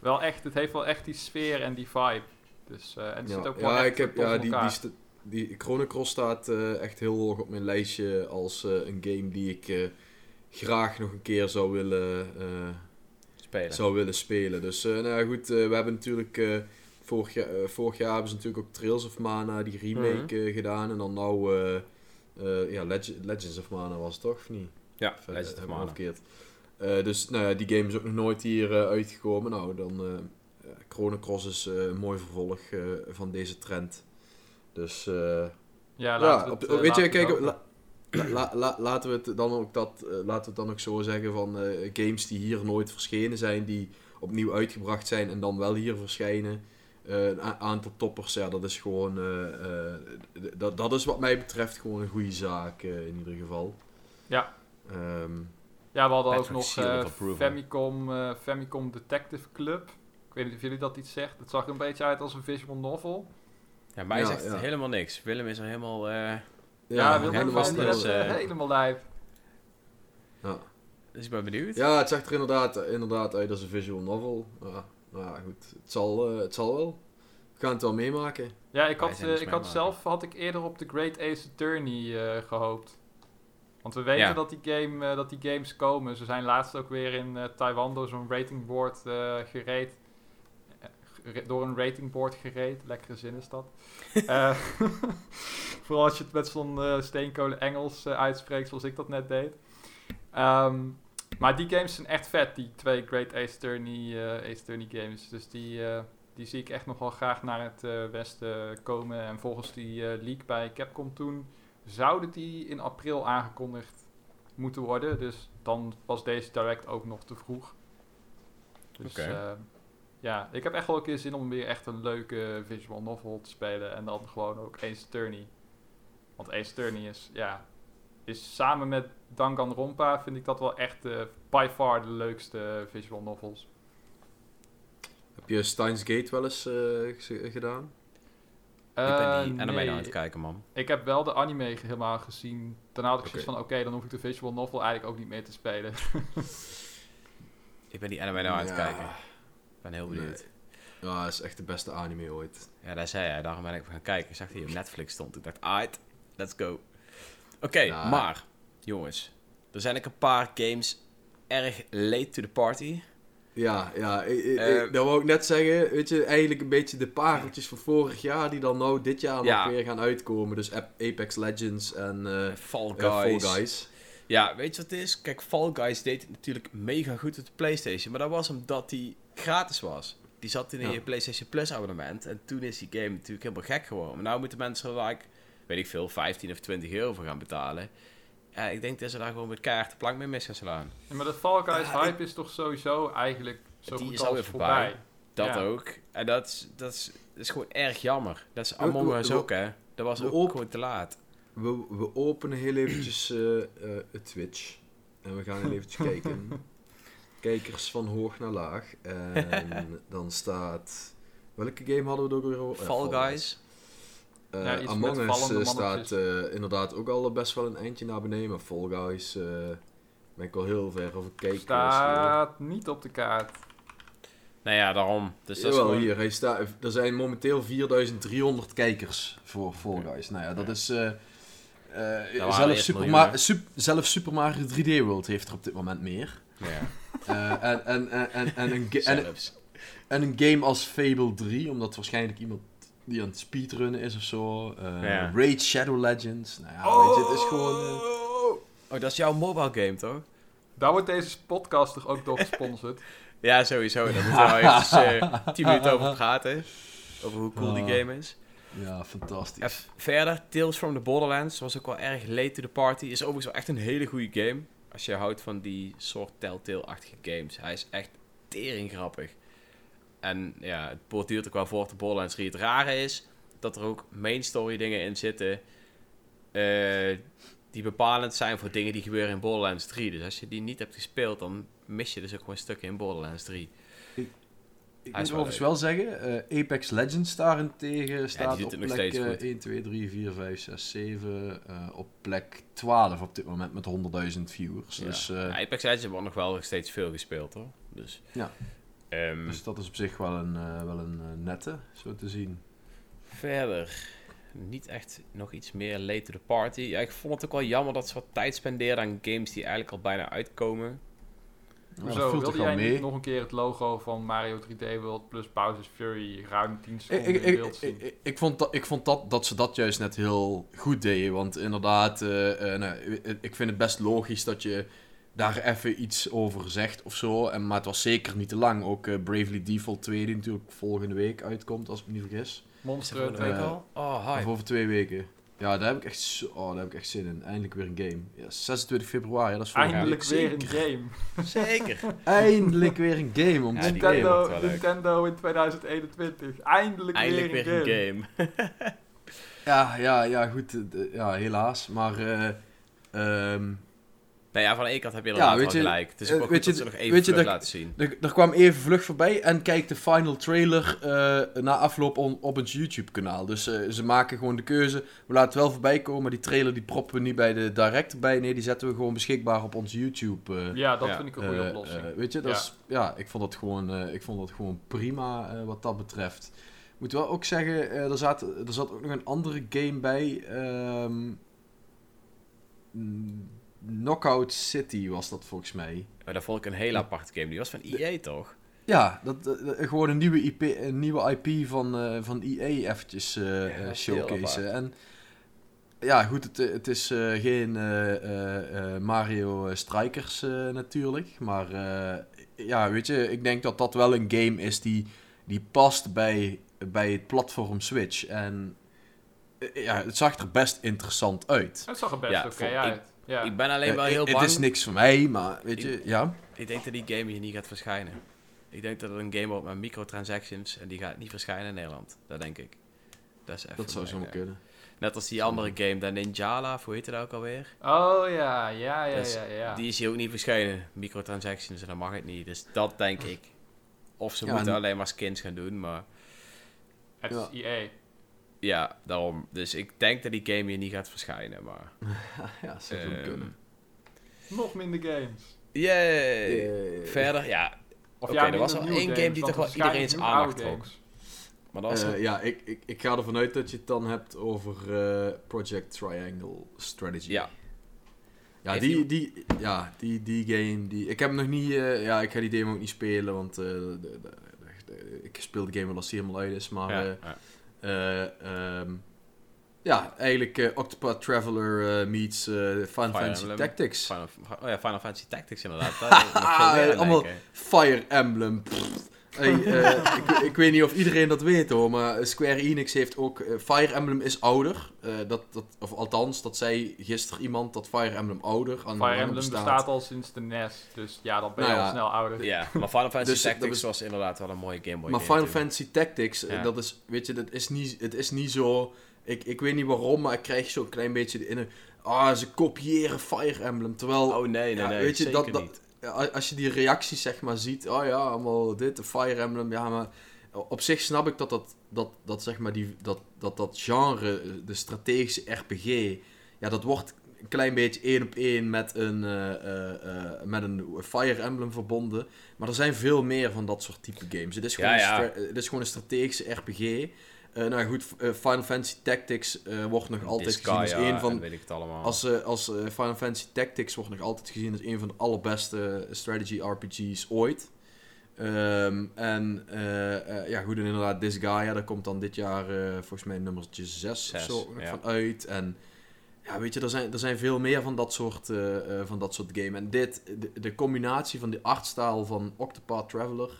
wel echt, het heeft wel echt die sfeer en die vibe. Dus, eh, en het ja, zit ook wel ja, echt ik heb, ja, die, die, die Chrono Cross staat eh, echt heel hoog op mijn lijstje als eh, een game die ik eh, graag nog een keer zou willen Spelen. zou willen spelen. Dus nou ja, goed, we hebben natuurlijk vorig, jaar, vorig jaar hebben ze natuurlijk ook Trails of Mana, die remake eh, gedaan. En dan nou, ja, Leg- Legends of Mana was het toch, of niet? Ja, Of, eh, Legend of Mana. verkeerd. Dus nou ja, die game is ook nog nooit hier uitgekomen. Nou, dan eh ja, Chrono Cross is een mooi vervolg van deze trend. Dus eh, Ja, ja, laten op- het, eh, weet je, kijk, hopen. la- la- la- laten we het dan ook dat, eh, laten we het dan ook zo zeggen van eh, games die hier nooit verschenen zijn, die opnieuw uitgebracht zijn en dan wel hier verschijnen. Eh, een aantal toppers, ja, dat is gewoon, eh, eh, dat, dat is wat mij betreft gewoon een goede zaak in ieder geval. Ja. Ehm, Ja, we hadden ook nog eh. Famicom, eh, Famicom Detective Club. Ik weet niet of jullie dat iets zegt. Het zag er een beetje uit als een visual novel. Ja, mij Ja, zegt het ja. helemaal niks. Willem is er helemaal... eh Ja, Willem stil. is eh, helemaal lijp. ja. dus ik ben benieuwd. ja, het zag er inderdaad, inderdaad uit als een visual novel. Ja, nou ja, goed, het zal, eh, het zal wel. We gaan het wel meemaken. Ja, ik had, eh, dus ik had zelf had ik eerder op de Great Ace Attorney eh, gehoopt. Want we weten Ja. dat, die game, eh, dat die games komen. Ze zijn laatst ook weer in eh, Taiwan door zo'n ratingboard eh gereed. Door een ratingboard gereed. Lekkere zin is dat. [laughs] Eh, [laughs] vooral als je het met zo'n eh, steenkolen Engels eh, uitspreekt, zoals ik dat net deed. Ehm, maar die games zijn echt vet, die twee Great Ace Attorney, Ace Attorney games. Dus die, die zie ik echt nog wel graag naar het westen komen. En volgens die leak bij Capcom toen zouden die in april aangekondigd moeten worden. Dus dan was deze direct ook nog te vroeg. Dus Oké. eh, ja, ik heb echt wel een keer zin om weer echt een leuke visual novel te spelen. En dan gewoon ook Ace Attorney. Want Ace Attorney is, ja, is samen met Danganronpa vind ik dat wel echt eh, by far de leukste visual novels. Heb je Steins Gate wel eens eh, ge- gedaan? ik ben die anime nee, nou aan het kijken, man. Ik heb wel de anime helemaal gezien. Daarna had ik zoiets van, oké, dan hoef ik de visual novel eigenlijk ook niet meer te spelen. [laughs] Ik ben die anime nou aan het Ja. kijken. Ik ben heel benieuwd. Ja, dat is echt de beste anime ooit. Ja, daar zei hij. Daarom ben ik gaan kijken. Ik zag dat hij op Netflix stond. Ik dacht, alright, let's go. Oké, Ja. maar, jongens. Er zijn ook een paar games erg late to the party. Ja, ja, ik, Eh, ik- dat wou ik net zeggen. Weet je, eigenlijk een beetje de pareltjes van vorig jaar die dan nou dit jaar Ja. nog weer gaan uitkomen. Dus Ap- Apex Legends en eh, Fall Guys. Fall Guys. Ja, weet je wat het is? Kijk, Fall Guys deed natuurlijk mega goed op de PlayStation. Maar dat was omdat die gratis was. Die zat in Ja. je PlayStation Plus abonnement. En toen is die game natuurlijk helemaal gek geworden. Maar nou moeten mensen er, like, weet ik veel, 15 of 20 euro voor gaan betalen. Ja, ik denk dat ze daar gewoon met kaart de plank mee mis gaan slaan. Ja, maar de Fall Guys hype is toch sowieso eigenlijk zo Die goed is als alweer voorbij. voorbij. Dat Ja. ook. En dat is, dat, is, dat is gewoon erg jammer. Dat is Among Us we- ook, hè. Dat was ook op- gewoon te laat. We, we openen heel eventjes eh, eh, het Twitch. En we gaan heel eventjes [laughs] kijken. Kijkers van hoog naar laag. En [laughs] dan staat... Welke game hadden we er ook weer over? Eh, Fall Guys. Eh, Ja, Among Us eh, staat eh, inderdaad ook al best wel een eindje naar beneden. Maar Fall Guys eh, ben ik al heel ver over kijken. Staat niet op de kaart. Nou ja, daarom. Dus dat is Jawel, gewoon... hier. Hij staat, er zijn momenteel 4300 kijkers voor Fall Guys. Nou ja, dat Ja. is... eh, eh, waren zelfs, Super. Ma- Super Mario 3D World heeft er op dit moment meer. Ja, Eh, en, en, en, en, en, een en, game als Fable 3, omdat waarschijnlijk iemand die aan het speedrunnen is of zo. Eh, Ja. Raid Shadow Legends. Nou ja, weet je, het is gewoon... eh, Oh, dat is jouw mobile game, toch? Daar wordt deze podcast toch ook door gesponsord. [laughs] Ja, sowieso. Daar moeten we wel eh 10 minuten over praten. Over hoe cool die Ah. game is. ja, fantastisch. Even verder, Tales from the Borderlands was ook wel erg late to the party. Is overigens wel echt een hele goede game. Als je houdt van die soort Telltale-achtige games. Hij is echt tering grappig. En ja, het borduurt ook wel voor de Borderlands 3. Het rare is dat er ook main story dingen in zitten... eh, die bepalend zijn voor dingen die gebeuren in Borderlands 3. Dus als je die niet hebt gespeeld, dan mis je dus ook gewoon stukken in Borderlands 3. Ik moet wel overigens wel zeggen, eh, Apex Legends daarentegen staat doet op het nog plek steeds eh, goed. 1, 2, 3, 4, 5, 6, 7. eh, op plek 12 op dit moment met 100.000 viewers. Ja. Dus, eh, Ja, Apex Legends wordt nog wel steeds veel gespeeld hoor. Dus, Ja. Ehm, dus dat is op zich wel een, eh, wel een eh, nette, zo te zien. Verder, niet echt nog iets meer late to the party. Ja, ik vond het ook wel jammer dat ze wat tijd spendeerden aan games die eigenlijk al bijna uitkomen. Zo, wilde jij mee. niet nog een keer het logo van Mario 3D World plus Bowser's Fury ruim 10 Ik, seconden ik, in ik, beeld zien? ik, ik vond, dat, ik vond dat, dat ze dat juist net heel goed deden. Want inderdaad, eh, eh, nou, ik- ik vind het best logisch dat je daar even iets over zegt of zo. En, maar het was zeker niet te lang. Ook eh, Bravely Default 2, die natuurlijk volgende week uitkomt, als ik me niet vergis. Monster eh, al? Oh, Of hype. over twee weken. Ja, daar heb ik echt, zo- oh, daar heb ik echt zin in. Eindelijk weer een game. Ja, 26 februari, dat is volgende Eindelijk weer een game. [laughs] Zeker. Eindelijk weer een game om Ja, game Nintendo. Nintendo in 2021. Eindelijk, Eindelijk weer een game. game. [laughs] Ja, ja, ja, goed. eh, ja, helaas. Maar, eh ehm, nou ja, van de ene kant heb je Ja, inderdaad weet wel je, gelijk. Het is eh, ook weet goed je, dat ze nog even weet je dat- laten zien. er, er kwam even vlug voorbij en kijk de final trailer eh, na afloop on- op het YouTube-kanaal. Dus eh, ze maken gewoon de keuze. We laten het wel voorbij komen, maar die trailer die proppen we niet bij de direct erbij. Nee, die zetten we gewoon beschikbaar op ons YouTube. eh, Ja, dat Ja. vind ik een goede oplossing. eh, weet je, dat Ja. is, ja, ik vond dat gewoon, eh, ik vond dat gewoon prima eh, wat dat betreft. Ik moet wel ook zeggen, eh, er, zat, er zat ook nog een andere game bij. ehm, mm, Knockout City was dat volgens mij. Maar dat vond ik een hele aparte game. Die was van EA toch? Ja, dat, dat- dat- gewoon een nieuwe IP, een nieuwe IP van, eh, van EA eventjes eh Ja, eh, showcaseen. En ja, goed, het, het is eh, geen eh, eh, eh, Mario Strikers eh, natuurlijk. Maar eh, ja, weet je, ik denk dat dat wel een game is die, die past bij, bij het platform Switch. En eh, ja, het zag er best interessant uit. Het zag er best Ja, oké uit. Ja. Ik ben alleen wel heel het bang. is niks voor mij, maar weet je, ja. Ik denk dat die game hier niet gaat verschijnen. Ik denk dat het een game wordt met microtransactions en die gaat niet verschijnen in Nederland. Dat denk ik. Dat is even Dat zou eh, kunnen. Net als die andere game, de Ninjala, hoe heet dat ook alweer? Oh ja, ja, ja, Dus ja, ja. Die is hier ook niet verschijnen. Microtransactions en dan mag het niet. Dus dat denk ik. Of ze Ja, moeten en- alleen maar skins gaan doen, maar Het Ja. is EA. Ja, daarom. Dus ik denk dat die game hier niet gaat verschijnen, maar... [laughs] ja, zou ehm, kunnen. Nog minder games. Yay! Verder, ja. Of Oké, ja, er was nieuwe één game die toch wel iedereen's aandacht trok. Maar dat was... Eh, ja, ik, ik, ik ga ervan uit dat je het dan hebt over eh, Project Triangle Strategy. Ja. Ja, Heeft die, iemand- die, ja die, die game, die, ik heb hem nog niet, eh, ja, ik ga die demo ook niet spelen, want eh, de, de- de- de- ik speel de game wel als die helemaal uit is, maar ja, eh, ja. Eh, ehm, ja, eigenlijk eh, Octopath Traveler eh, meets Final Fantasy Emblem. Tactics. Final, oh ja, Final Fantasy Tactics inderdaad. [laughs] Allemaal-. Fire Emblem. Hey, eh, ik, ik weet niet of iedereen dat weet hoor, maar Square Enix heeft ook... eh, Fire Emblem is ouder. eh, dat, dat, of althans, dat zei gisteren iemand dat Fire Emblem ouder aan Fire Emblem bestaat. al sinds de NES, dus ja, dan ben je Nou al ja. snel ouder. Ja, maar Final [laughs] Fantasy Dus, dat Tactics was inderdaad wel een mooie Game Boy Maar game Final. Fantasy Tactics, Ja. dat is, weet je, dat is niet, het is niet zo... Ik, ik weet niet waarom, maar ik krijg zo'n klein beetje in een... Ah, ze kopiëren Fire Emblem, terwijl... Oh nee, nee, Ja, nee, weet je, zeker dat- dat- niet. Als je die reacties zeg maar ziet, oh ja, allemaal dit, de Fire Emblem, ja, maar op zich snap ik dat dat, dat, dat zeg maar die, dat, dat, dat genre, de strategische RPG, ja, dat wordt een klein beetje één op één met een, eh, eh, eh, met een Fire Emblem verbonden. Maar er zijn veel meer van dat soort type games. Het is gewoon, Ja, ja. het is gewoon een strategische RPG. Eh, nou goed, eh, Final Fantasy Tactics eh, wordt nog altijd gezien als een van, en weet ik het allemaal. als, als Final Fantasy Tactics wordt nog altijd gezien als een van de allerbeste strategy RPG's ooit. Ehm, en ja, goed, en inderdaad, Disgaea, daar komt dan dit jaar volgens mij nummertje 6 of zo nog ja. van uit. En ja, weet je, er zijn, er zijn veel meer van dat soort, van dat soort game. En dit, de, de combinatie van de artstyle van Octopath Traveler,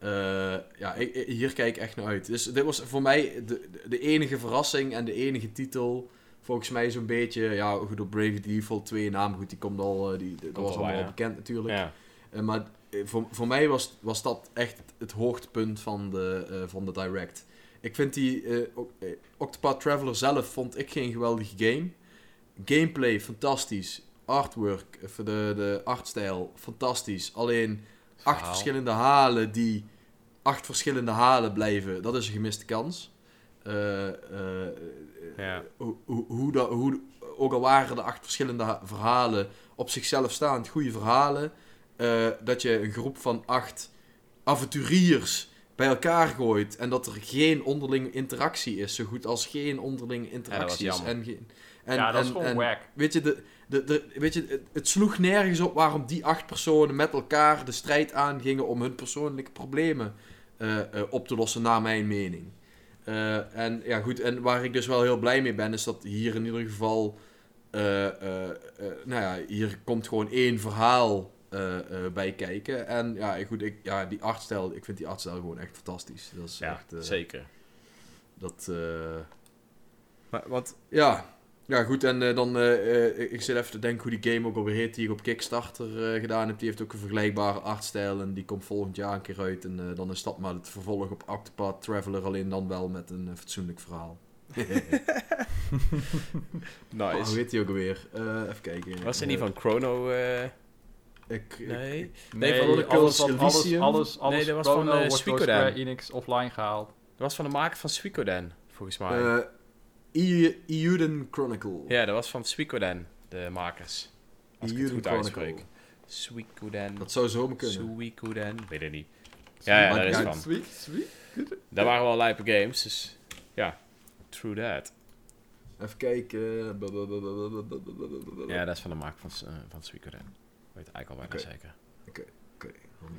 eh, ja, ik- ik- hier kijk ik echt naar uit. Dus dit was voor mij de, de enige verrassing en de enige titel volgens mij zo'n beetje, ja, goed op Brave Default 2 naam, goed, die komt al, eh, die, dat was al allemaal al bekend natuurlijk. ja. Eh, maar voor, voor mij was, was dat echt het hoogtepunt van de, van de Direct. Ik vind die Octopath Traveler zelf vond ik geen geweldige game. Gameplay fantastisch. Artwork, voor de, de artstijl fantastisch. Alleen acht Verhaal. verschillende halen die acht verschillende halen blijven, dat is een gemiste kans. Eh, eh, eh, Ja. hoe, hoe, hoe, dat, hoe, ook al waren de acht verschillende ha- verhalen op zichzelf staand goede verhalen, dat je een groep van acht avonturiers bij elkaar gooit en dat er geen onderlinge interactie is, zo goed als geen onderlinge interactie is. jammer. En, geen- en, ja, dat is en- gewoon en- wack. Weet je, de, de, de, weet je het, het sloeg nergens op waarom die acht personen met elkaar de strijd aangingen om hun persoonlijke problemen eh, eh, op te lossen, naar mijn mening. Eh, en ja, goed, en waar ik dus wel heel blij mee ben, is dat hier in ieder geval. eh, eh, eh, nou ja, hier komt gewoon één verhaal eh, eh, bij kijken. En ja, goed, ik, ja, die artstijl, ik vind die artstijl gewoon echt fantastisch. Dat is ja, echt. eh, zeker. Dat, eh, Maar, want, ja. Ja, goed, en eh, dan, eh, eh, ik zit even te denken hoe die game ook alweer heet die ik op Kickstarter eh, gedaan heb. Die heeft ook een vergelijkbare artstijl en die komt volgend jaar een keer uit. En dan is dat maar het vervolg op Octopath Traveler, alleen dan wel met een fatsoenlijk verhaal. Oh, [laughs] nice. hoe heet die ook alweer? Eh, even kijken. was er niet van Chrono... eh, Ik, ik- nee? Nee, van alles, alles, alles, alles, Nee, dat was Chrono van. Square Enix offline gehaald. Dat was van de maker van Suikoden, volgens mij. Eh, I- Euden Chronicle. ja, dat was van Suikoden, de makers. Als ik het Euden goed Chronicle. uitspreek. Suikoden. Dat zou zomaar kunnen. Suikoden. Weet het niet. Ja, ja, daar is van. Sweet, sweet. Daar waren wel lijpe games, dus ja, true that. Even kijken. Ja, dat is van de maker van, uh, van Suikoden. Weet ik eigenlijk al bijna Oké. zeker.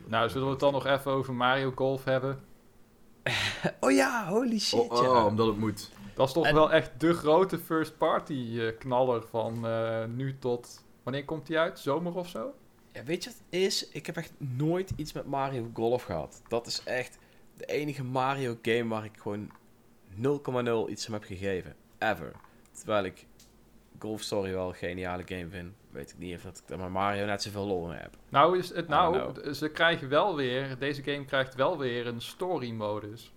Nou, zullen we het dan nog even over Mario Golf hebben? [laughs] Oh ja, holy shit, Oh, oh, omdat het moet. Dat is toch En- wel echt de grote first party eh, knaller van eh, nu tot... Wanneer komt die uit? Zomer of zo? Ja, weet je wat het is? Ik heb echt nooit iets met Mario Golf gehad. Dat is echt de enige Mario game waar ik gewoon 0,0 iets aan heb gegeven. Ever. Terwijl ik Golf Story wel een geniale game vind, weet ik niet of dat ik met Mario net zoveel lol in heb. Nou, is het, nou ze krijgen wel weer, deze game krijgt wel weer een story modus.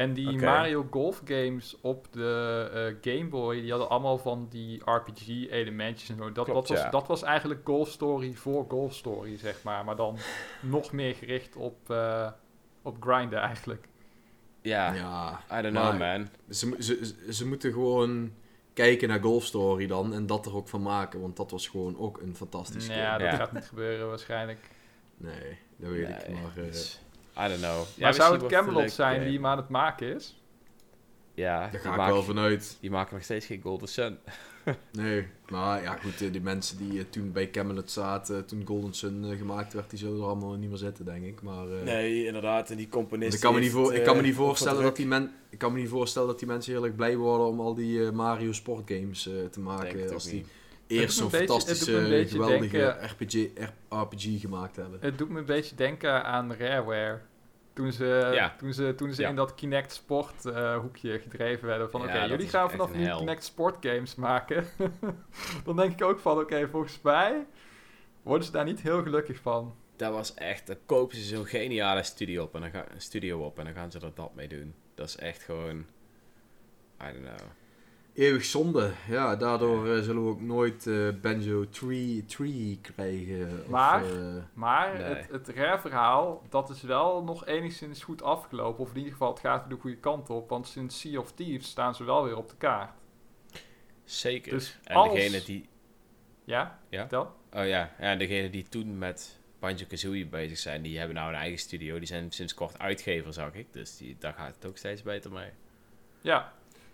En die. Mario Golf games op de eh, Game Boy, die hadden allemaal van die RPG elementjes en zo. Dat, Klopt, dat, was, ja. dat was eigenlijk Golf Story voor Golf Story, zeg maar. Maar dan [laughs] nog meer gericht op, eh, op grinden eigenlijk. Ja, Ja, I don't maar know man. Ze, ze, ze- moeten gewoon kijken naar Golf Story dan en dat er ook van maken, want dat was gewoon ook een fantastische Ja, game. dat Ja. gaat niet gebeuren waarschijnlijk. Nee, dat weet ik, Nee, maar... eh, dus, I don't know. Ja, maar zou het Camelot zijn eh, die hem aan het maken is? Ja, daar die ga ik maken- wel vanuit. Die maken nog steeds geen Golden Sun. [laughs] Nee, maar ja goed, eh, die mensen die eh, toen bij Camelot zaten, toen Golden Sun gemaakt werd, die zullen er allemaal niet meer zitten, denk ik. Maar eh, Nee, inderdaad. En die want componist... ik kan, me niet voor, ik kan me niet voorstellen dat die men, ik kan me niet voorstellen dat die mensen heel erg blij worden om al die Mario sportgames te maken als die niet. eerst zo'n fantastische, geweldige denken- RPG, RPG gemaakt hebben. Het doet me een beetje denken aan Rareware. Toen ze, Ja. toen ze, toen ze Ja. in dat Kinect Sport eh, hoekje gedreven werden. Van Ja, oké, jullie gaan vanaf nu. Kinect Sport games maken. [laughs] Dan denk ik ook van oké, volgens mij worden ze daar niet heel gelukkig van. Dat was echt... Dan kopen ze zo'n geniale studio op, en dan ga, een studio op en dan gaan ze er dat mee doen. Dat is echt gewoon... I don't know. Eeuwig zonde. Ja, daardoor eh, zullen we ook nooit eh, Banjo 3, 3 krijgen. Maar- Of, eh, Maar Nee. het, het rare verhaal, dat is wel nog enigszins goed afgelopen. Of in ieder geval, het gaat weer de goede kant op. Want sinds Sea of Thieves staan ze wel weer op de kaart. Zeker. Dus en als- degene die... Ja? Ja? Vertel. Oh ja, ja, en degene die toen met Banjo-Kazooie bezig zijn, die hebben nou een eigen studio. Die zijn sinds kort uitgever, zag ik. Dus die, daar gaat het ook steeds beter mee. Ja.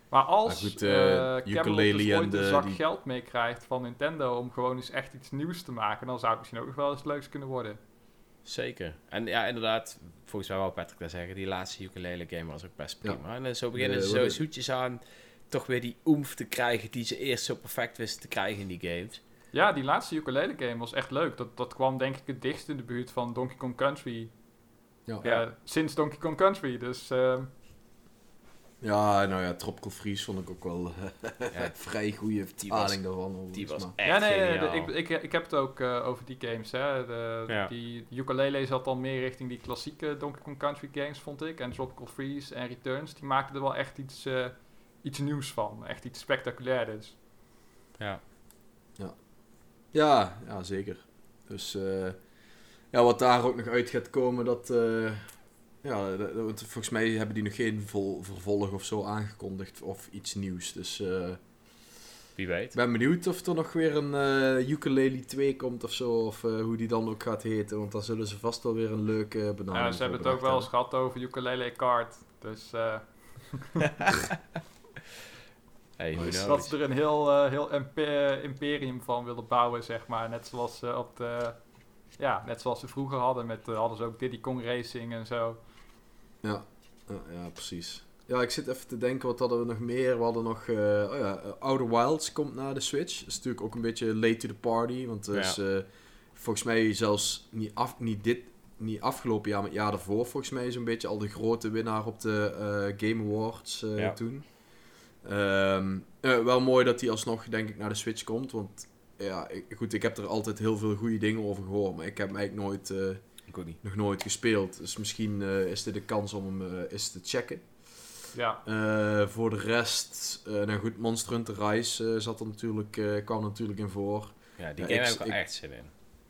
Maar als Maar goed, eh eh, ukulele dus ooit de- een zak die- geld meekrijgt van Nintendo om gewoon eens echt iets nieuws te maken, dan zou het misschien ook nog wel eens leuks kunnen worden. Zeker. En ja, inderdaad, volgens mij wou Patrick daar zeggen, die laatste ukulele game was ook best Ja. prima. En eh, zo beginnen ze zo zoetjes aan toch weer die oemf te krijgen die ze eerst zo perfect wisten te krijgen in die games. Ja, die laatste ukulele game was echt leuk. Dat, dat kwam denk ik het dichtst in de buurt van Donkey Kong Country. ja. Ja, sinds Donkey Kong Country. Dus ehm, ja, nou ja, Tropical Freeze vond ik ook wel eh, [laughs] Ja, vrij goede vertaling daarvan. die was maar- echt ja, nee, de- ik, ik, ik heb het ook eh, over die games. Hè. De, Ja. Die ukulele zat dan meer richting die klassieke Donkey Kong Country games, vond ik. En Tropical Freeze en Returns, die maakten er wel echt iets, eh, iets nieuws van. Echt iets spectaculairs. Ja. Ja, ja, zeker. Dus eh, ja, wat daar ook nog uit gaat komen, dat... eh, ja, dat- dat- volgens mij hebben die nog geen vol, vervolg of zo aangekondigd of iets nieuws. Dus eh, Wie weet. ik ben benieuwd of er nog weer een eh Ukulele 2 komt of zo. Of eh, hoe die dan ook gaat heten. Want dan zullen ze vast wel weer een leuke benaming Ja, ze hebben het ook wel eens gehad over ukulele kart. Dus eh, [laughs] Hey, knows? dat ze er een heel, eh, heel impe- imperium van willen bouwen, zeg maar. Net zoals ze op de... Ja, net zoals ze vroeger hadden. Met, eh, hadden ze ook Diddy Kong Racing en zo. Ja, ja, ja, precies. Ja, ik zit even te denken, wat hadden we nog meer? We hadden nog, eh, oh ja, eh, Outer Wilds komt naar de Switch. Dat is natuurlijk ook een beetje late to the party, want is eh, volgens mij zelfs niet, af, niet dit, niet afgelopen jaar, maar het jaar daarvoor volgens mij zo'n beetje al de grote winnaar op de eh, Game Awards eh, Ja. toen. Ehm, eh, wel mooi dat die alsnog, denk ik, naar de Switch komt, want ja, ik, goed, ik heb er altijd heel veel goede dingen over gehoord, maar ik heb hem eigenlijk nooit... eh, Ik ook niet. nog nooit gespeeld. Dus misschien eh, is dit de kans om hem eh, eens te checken. Ja, Eh, voor de rest, eh, nou goed, Monster Hunter Rise zat er natuurlijk, eh, kwam natuurlijk in voor. Ja, die game ik- heb ik echt zin in.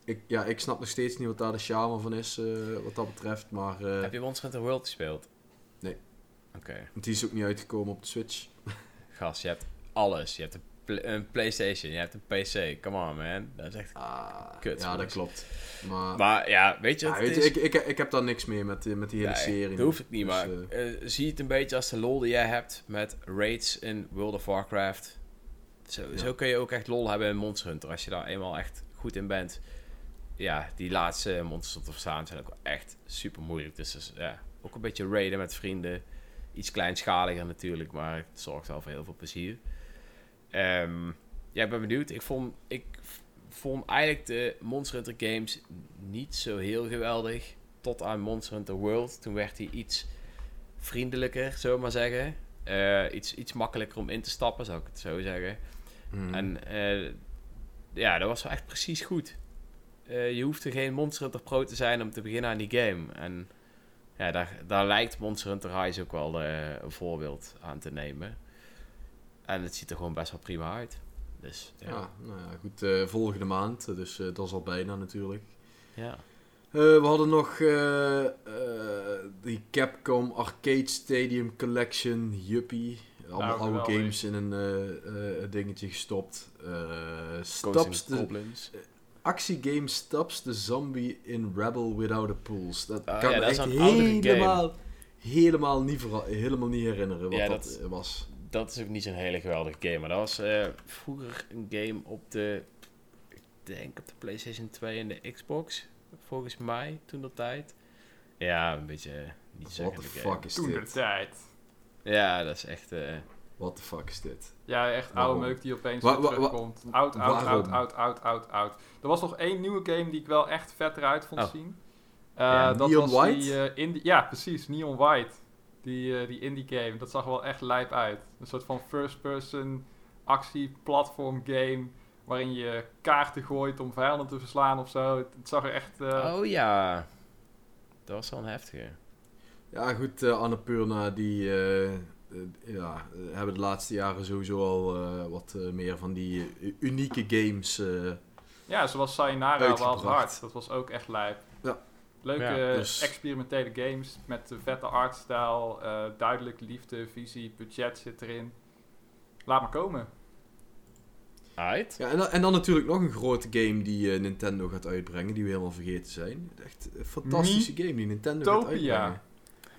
Ik, ja, ik snap nog steeds niet wat daar de charme van is, eh, wat dat betreft. Maar eh, Heb je Monster Hunter World gespeeld? Nee. Oké. die is ook niet uitgekomen op de Switch. [laughs] Gast, je hebt alles. Je hebt pl- een Playstation, je hebt een PC. Come on, man. Dat is echt... Ah, Kut, ja, dat klopt. Maar, Maar ja, weet je ja, weet je, ik, ik, ik heb daar niks mee met, met die hele Nee, serie. Dat hoeft het niet, Dus, maar eh, zie het een beetje als de lol die jij hebt met raids in World of Warcraft. Zo, Ja. zo kun je ook echt lol hebben in Monster Hunter. Als je daar eenmaal echt goed in bent. Ja, die laatste monsters te verstaan zijn ook echt super moeilijk. Dus, dus ja, ook een beetje raiden met vrienden. Iets kleinschaliger natuurlijk, maar het zorgt wel voor heel veel plezier. Ehm, ja, ik ben benieuwd. Ik vond, ik vond eigenlijk de Monster Hunter games niet zo heel geweldig. Tot aan Monster Hunter World. Toen werd hij iets vriendelijker, zullen maar zeggen. Eh, iets, iets makkelijker om in te stappen, zou ik het zo zeggen. Mhm. En eh, ja, dat was wel echt precies goed. Eh, je hoeft er geen Monster Hunter Pro te zijn om te beginnen aan die game. En ja, daar, daar lijkt Monster Hunter Rise ook wel een voorbeeld aan te nemen. En het ziet er gewoon best wel prima uit. Dus ja. Ja, nou ja, goed. eh, volgende maand, eh, dus eh, dat is al bijna natuurlijk. ja. Eh, we hadden nog eh, eh, die Capcom Arcade Stadium Collection, Yuppie. Allemaal oude geweldig. games in een eh, eh, dingetje gestopt. Eh and de, Goblins. actiegame Stops the Zombie in Rebel Without a Pulse. Dat Ah, kan ja, me dat is echt helemaal, helemaal, niet helemaal niet herinneren wat Ja, dat, dat- was. Dat is ook niet zo'n hele geweldige game. Maar dat was eh, vroeger een game op de... Ik denk op de PlayStation 2 en de Xbox. Volgens mij, toen dat tijd. Ja, een beetje eh, niet zo What the fuck is Toen de dit? tijd. Ja, dat is echt... eh, What the fuck is dit? Ja, echt Waarom? oude meuk die opeens Wa- terugkomt. Oud, oud, oud, oud, oud, oud, oud. Er was nog één nieuwe game die ik wel echt vet eruit vond Oh. zien. Ja, Eh, dat Neon was White? Die, eh, ja, precies. Neon White. Die, eh, die indie game. Dat zag er wel echt lijp uit. Een soort van first-person actie-platform game. Waarin je kaarten gooit om vijanden te verslaan of zo. Het, het zag er echt... eh, Oh ja. Dat was wel een heftige. Ja, goed, eh Annapurna die ja, hebben de laatste jaren sowieso al eh, wat meer van die unieke games. eh, Ja, zoals Sayonara Wild. Hearts. Dat was ook echt lijp. Leuke Ja, dus- experimentele games met vette artstijl, eh duidelijk liefde, visie, budget zit erin. Laat maar komen. Uit? Ja, en, dan, en dan natuurlijk nog een grote game die eh, Nintendo gaat uitbrengen, die we helemaal vergeten zijn. Echt een fantastische game die Nintendo gaat Miitopia. uitbrengen.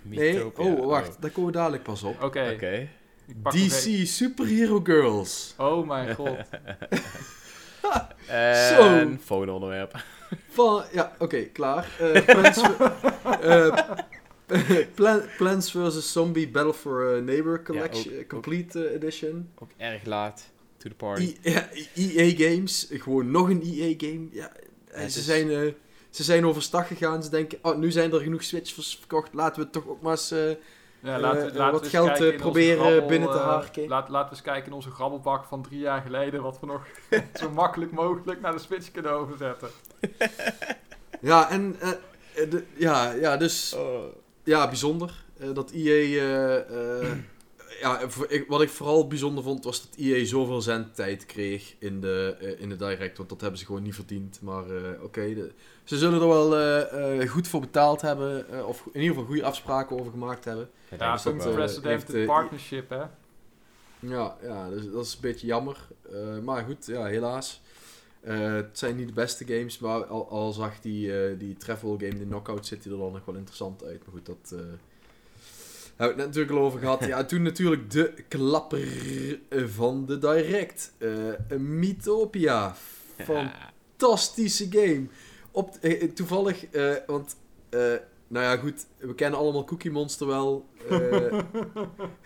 Nee, oh wacht, daar komen we dadelijk pas op. Oké, Oké. ik pak nog even- DC Superhero Girls. Oh mijn god. [laughs] [laughs] En volgende onderwerp. Van, ja, oké, klaar. Eh, Plants, [laughs] eh, Plan- Plants vs. Zombie Battle for a Neighbor Collection, ook- Complete eh, Edition. Ook erg laat. To the party. I- ja, EA Games, gewoon nog een EA game. Ja, eh, ze, is- zijn, eh, ze zijn overstag gegaan. Ze denken, oh, nu zijn er genoeg Switches verkocht. Laten we toch ook maar eens... eh, Ja, Eh, laten, eh, laten wat we eens geld, eh, proberen grabbel, binnen te eh, harken. laat, laten we eens kijken in onze grabbelbak van drie jaar geleden. Wat we nog [laughs] zo makkelijk mogelijk naar de Switch kunnen overzetten. [laughs] ja, en... eh, eh, de- ja, ja, dus... Oh. Ja, bijzonder. eh, dat eh, eh, [clears throat] ja, voor- ik- wat ik vooral bijzonder vond, was dat EA zoveel zendtijd kreeg in de, in de Direct. Want dat hebben ze gewoon niet verdiend. Maar eh, oké, ze zullen er wel goed voor betaald hebben. eh, of in ieder geval goede afspraken over gemaakt hebben. Ja, Ja, dat is dat, heeft, eh, partnership, hè. Ja, ja dus dat is een beetje jammer. Eh, maar goed, ja, helaas. Eh, het zijn niet de beste games, maar al, al zag die, eh, die travel game, de Knockout City, er dan nog wel interessant uit. Maar goed, dat eh hebben we het net natuurlijk al over gehad. [laughs] Ja, toen natuurlijk de klapper van de Direct. Mythopia. Fantastische game. Op, toevallig, want, nou ja, goed, we kennen allemaal Cookie Monster wel. [laughs]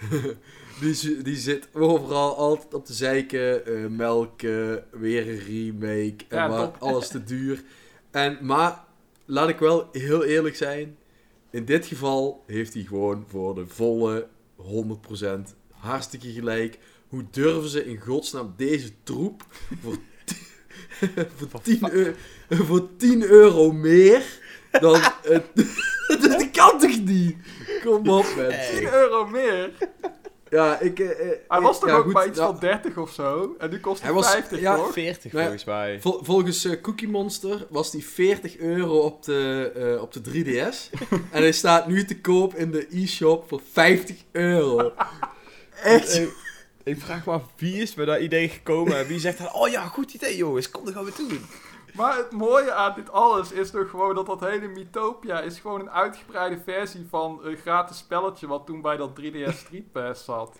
[laughs] Eh, die, die zit overal altijd op de zeiken. eh melken, weer een remake. En Ja, maar top. alles te duur. En, maar, laat ik wel heel eerlijk zijn. In dit geval heeft hij gewoon voor de volle 100% hartstikke gelijk. Hoe durven ze in godsnaam deze troep voor, [laughs] voor, 10, euro, voor 10 euro meer dan... [laughs] het dat kan toch niet? Kom op, mensen. 10 euro meer. Ja, ik... eh, eh, Hij was toch ja, ook goed, bij iets nou, van 30 of zo? En nu kost hij Hij was- 50, ja, toch? 40 Nou ja, volgens mij. Vol- volgens eh, Cookie Monster was die 40 euro op de, eh, op de 3DS. [laughs] en hij staat nu te koop in de e-shop voor 50 euro. [laughs] Echt? Ik, ik vraag me af, wie is met dat idee gekomen en wie zegt dan, oh ja, goed idee jongens, kom, dat gaan we doen. Maar het mooie aan dit alles is toch gewoon dat dat hele Mythopia is gewoon een uitgebreide versie van een gratis spelletje wat toen bij dat [laughs] 3DS Street Pass zat.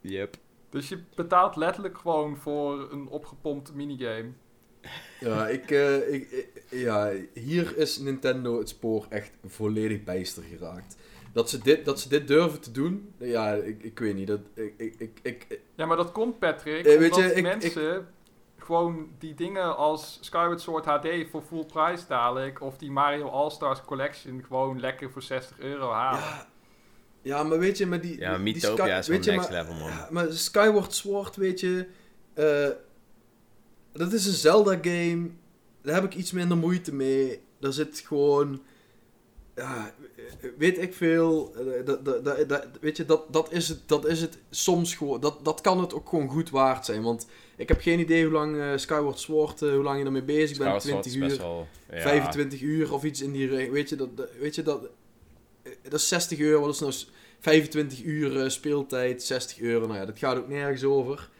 Yep. Dus je betaalt letterlijk gewoon voor een opgepompte minigame. Ja, ik, eh, ik, ik- ja, hier is Nintendo het spoor echt volledig bijster geraakt. Dat ze dit, dat ze dit durven te doen, ja, ik, ik weet niet. Dat, ik, ik, ik, ik, Ja, maar dat komt Patrick, Eh, weet omdat je, ik- mensen gewoon die dingen als Skyward Sword HD voor full price dadelijk of die Mario All-Stars Collection gewoon lekker voor 60 euro halen. ja, ja, maar weet je, maar die... Ja, die Mythopia Sky- is wel weet je, next maar- level man. Ja, maar Skyward Sword, weet je, eh, dat is een Zelda-game. Daar heb ik iets minder moeite mee. Daar zit gewoon. Ja, weet ik veel. eh, Dat, dat, weet je, dat, dat, is het, dat is het soms gewoon. Dat, dat kan het ook gewoon goed waard zijn. Want ik heb geen idee hoe lang eh, Skyward Sword, eh, hoe lang je ermee bezig bent. Skyward Sword 20 is uur. best wel... Ja, 25 uur of iets in die Weet je, dat, dat- weet je, dat, eh, dat is 60 euro. Wat is nou s- 25 uur eh, speeltijd, 60 euro. Nou ja, dat gaat ook nergens over.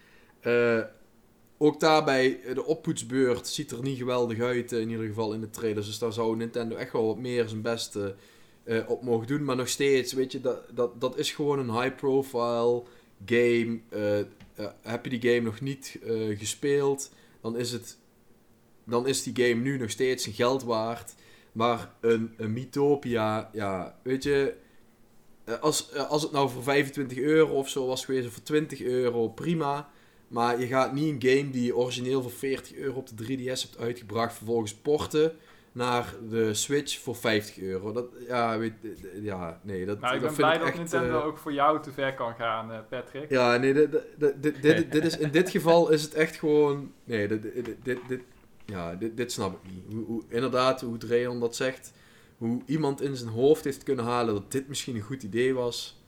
Ook daarbij, eh, de oppoetsbeurt ziet er niet geweldig uit, eh, in ieder geval in de trailers. Dus daar zou Nintendo echt wel wat meer zijn best eh, op mogen doen. Maar nog steeds, weet je, dat, dat, dat is gewoon een high-profile game. Heb je die game nog niet gespeeld, dan is het dan is die game nu nog steeds zijn geld waard. Maar een, een Mythopia, ja, weet je, als, als het nou voor 25 euro of zo was geweest, of voor 20 euro, prima. Maar je gaat niet een game die je origineel voor 40 euro op de 3DS hebt uitgebracht, vervolgens porten naar de Switch voor 50 euro. Dat, ja, weet, ja, nee, dat, Nou, ik dat ben vind blij ik dat echt, Nintendo eh, ook voor jou te ver kan gaan, eh, Patrick. ja, nee, dit, dit, dit, dit, dit is, in dit geval is het echt gewoon... Nee, dit, dit, dit, dit- ja, dit, dit snap ik niet. Hoe, hoe, inderdaad, hoe Dreon dat zegt. Hoe iemand in zijn hoofd heeft kunnen halen dat dit misschien een goed idee was.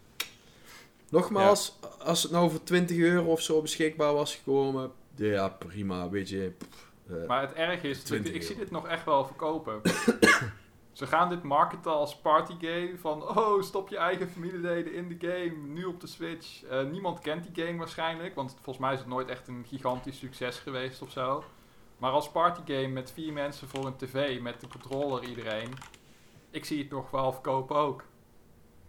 Nogmaals, als het nou voor 20 euro of zo beschikbaar was gekomen... Ja, prima, weet je. pff, eh, Maar het erg is, dat 20 ik zie dit nog echt wel verkopen. [coughs] Ze gaan dit marketen als partygame. Van, oh, stop je eigen familieleden in de game. Nu op de Switch. Eh, niemand kent die game waarschijnlijk. Want volgens mij is het nooit echt een gigantisch succes geweest of zo. Maar als partygame met vier mensen voor een tv. Met de controller iedereen. Ik zie het nog wel verkopen ook.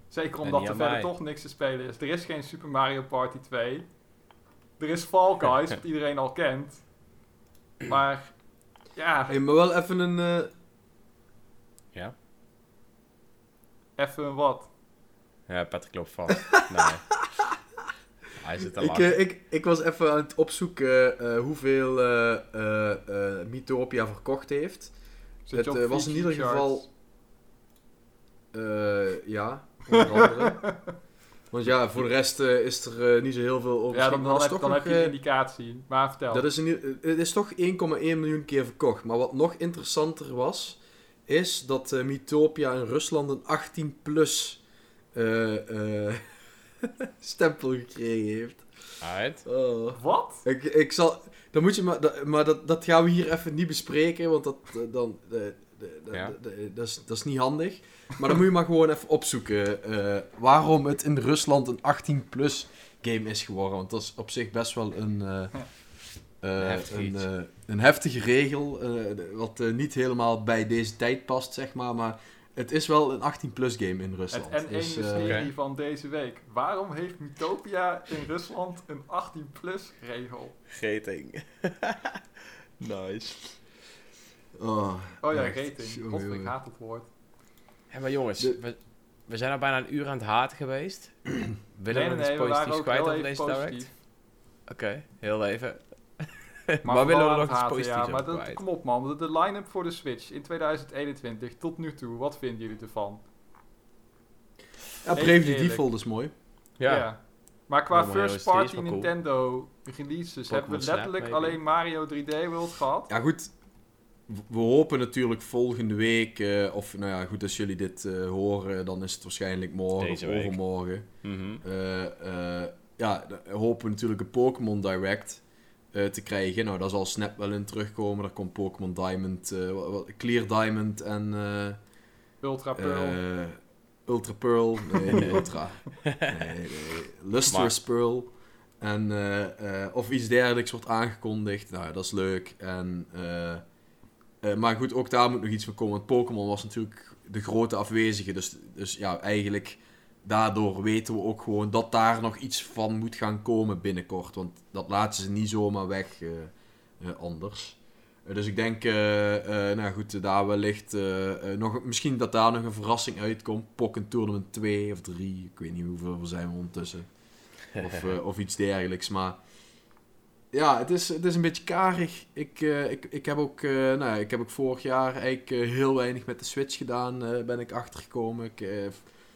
Zeker omdat er verder mij. toch niks te spelen is. Er is geen Super Mario Party 2. Er is Fall [laughs] Guys, wat iedereen al kent. Maar, ja, hey, maar wel even een... eh, Ja? even wat. Ja, Patrick loopt vast. [laughs] nee. Hij zit te ik, eh, ik, ik was even aan het opzoeken eh, hoeveel eh eh, eh, Mythopia verkocht heeft. Zit Het, je op was in ieder geval- Eh, ja. [laughs] Want ja, voor de rest eh, is er eh, niet zo heel veel over. Ja, dan, dan, heb, dan nog, heb je een eh, indicatie. Maar vertel. dat is een, het is toch 1,1 miljoen keer verkocht. Maar wat nog interessanter was, is dat eh, Mythopia in Rusland een 18 plus eh, eh, [laughs] stempel gekregen heeft. Alright. Oh. Wat? Ik, ik zal, dan moet je maar, dat, maar dat, dat gaan we hier even niet bespreken, want dat, dan, eh, Ja. dat, is, dat is niet handig. Maar dan moet je maar gewoon even opzoeken eh, waarom het in Rusland een 18-plus game is geworden. Want dat is op zich best wel een, eh, eh, Heftig een, een heftige regel, eh, wat niet helemaal bij deze tijd past, zeg maar. Maar het is wel een 18-plus game in Rusland. Het N1 Dus, eh, Oké. van deze week. Waarom heeft Mythopia in Rusland een 18-plus regel? Geting. [laughs] nice. Oh, Oh ja, rating. God, ik haat het woord. Ja, maar jongens, De- we, we zijn al bijna een uur aan het haten geweest. [clears throat] Willen nee, we nee, nog nee, iets positiefs ook kwijt even deze direct? positief. Oké, heel even. Maar, [laughs] Maar, willen we nog iets positiefs ja, maar over dat, kwijt? Kom op man, de, de line-up voor de Switch in 2021 tot nu toe, wat vinden jullie ervan? Ja, Bravely. Default is mooi. Ja. Maar qua Oh, Mario first is- die is party wel cool. Nintendo releases hebben we Snap, letterlijk alleen Mario 3D World gehad. Ja, goed. We hopen natuurlijk volgende week, eh, of nou ja, goed, als jullie dit eh, horen, dan is het waarschijnlijk morgen Deze of week. overmorgen. Mhm. Eh, eh, ja, hopen we natuurlijk een Pokémon Direct eh, te krijgen. Nou, daar zal Snap wel in terugkomen. Daar komt Pokémon Diamond, eh, Clear Diamond en eh, Ultra Pearl. eh, Ultra Pearl. Nee, [laughs] Ultra. Nee, nee. Lustrous Pearl. En, of iets dergelijks wordt aangekondigd. Nou, dat is leuk. En, eh, eh, maar goed, ook daar moet nog iets van komen. Want Pokémon was natuurlijk de grote afwezige. Dus, dus ja, eigenlijk daardoor weten we ook gewoon dat daar nog iets van moet gaan komen binnenkort. Want dat laten ze niet zomaar weg eh, eh, anders. Dus ik denk, nou goed, daar wellicht nog, misschien dat daar nog een verrassing uitkomt. Pokken Tournament 2 of 3, ik weet niet hoeveel we zijn we ondertussen. Of, [laughs] of iets dergelijks, maar... Ja, het is, het is een beetje karig. Ik, eh, ik, ik, heb ook, eh, nou, ik heb ook vorig jaar eigenlijk eh, heel weinig met de Switch gedaan, ben ik achtergekomen. Ik,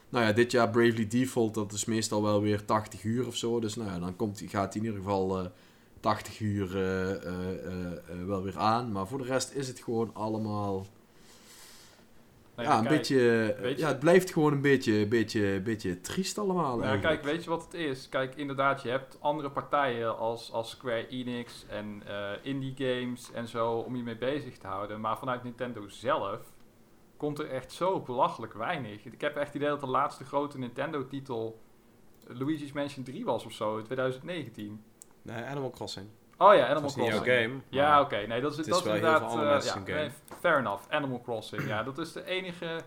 nou ja, dit jaar Bravely Default, dat is meestal wel weer 80 uur of zo. Dus nou ja, dan komt, gaat in ieder geval eh, 80 uur wel weer aan. Maar voor de rest is het gewoon allemaal... Nee, ja, een kijk, beetje, je- ja, het blijft gewoon een beetje, beetje, beetje triest allemaal. Ja, kijk, weet je wat het is? Kijk, inderdaad, je hebt andere partijen als, als Square Enix en eh, indie games en zo om je mee bezig te houden. Maar vanuit Nintendo zelf komt er echt zo belachelijk weinig. Ik heb echt het idee dat de laatste grote Nintendo-titel Luigi's Mansion 3 was of zo, in 2019. Nee, Animal Crossing. Oh ja, Dat Animal niet jouw Crossing. game. Ja, oké. Nee, dat is, het dat is inderdaad... eh, ja, een game. nee, fair enough. Animal Crossing. ja, dat is de enige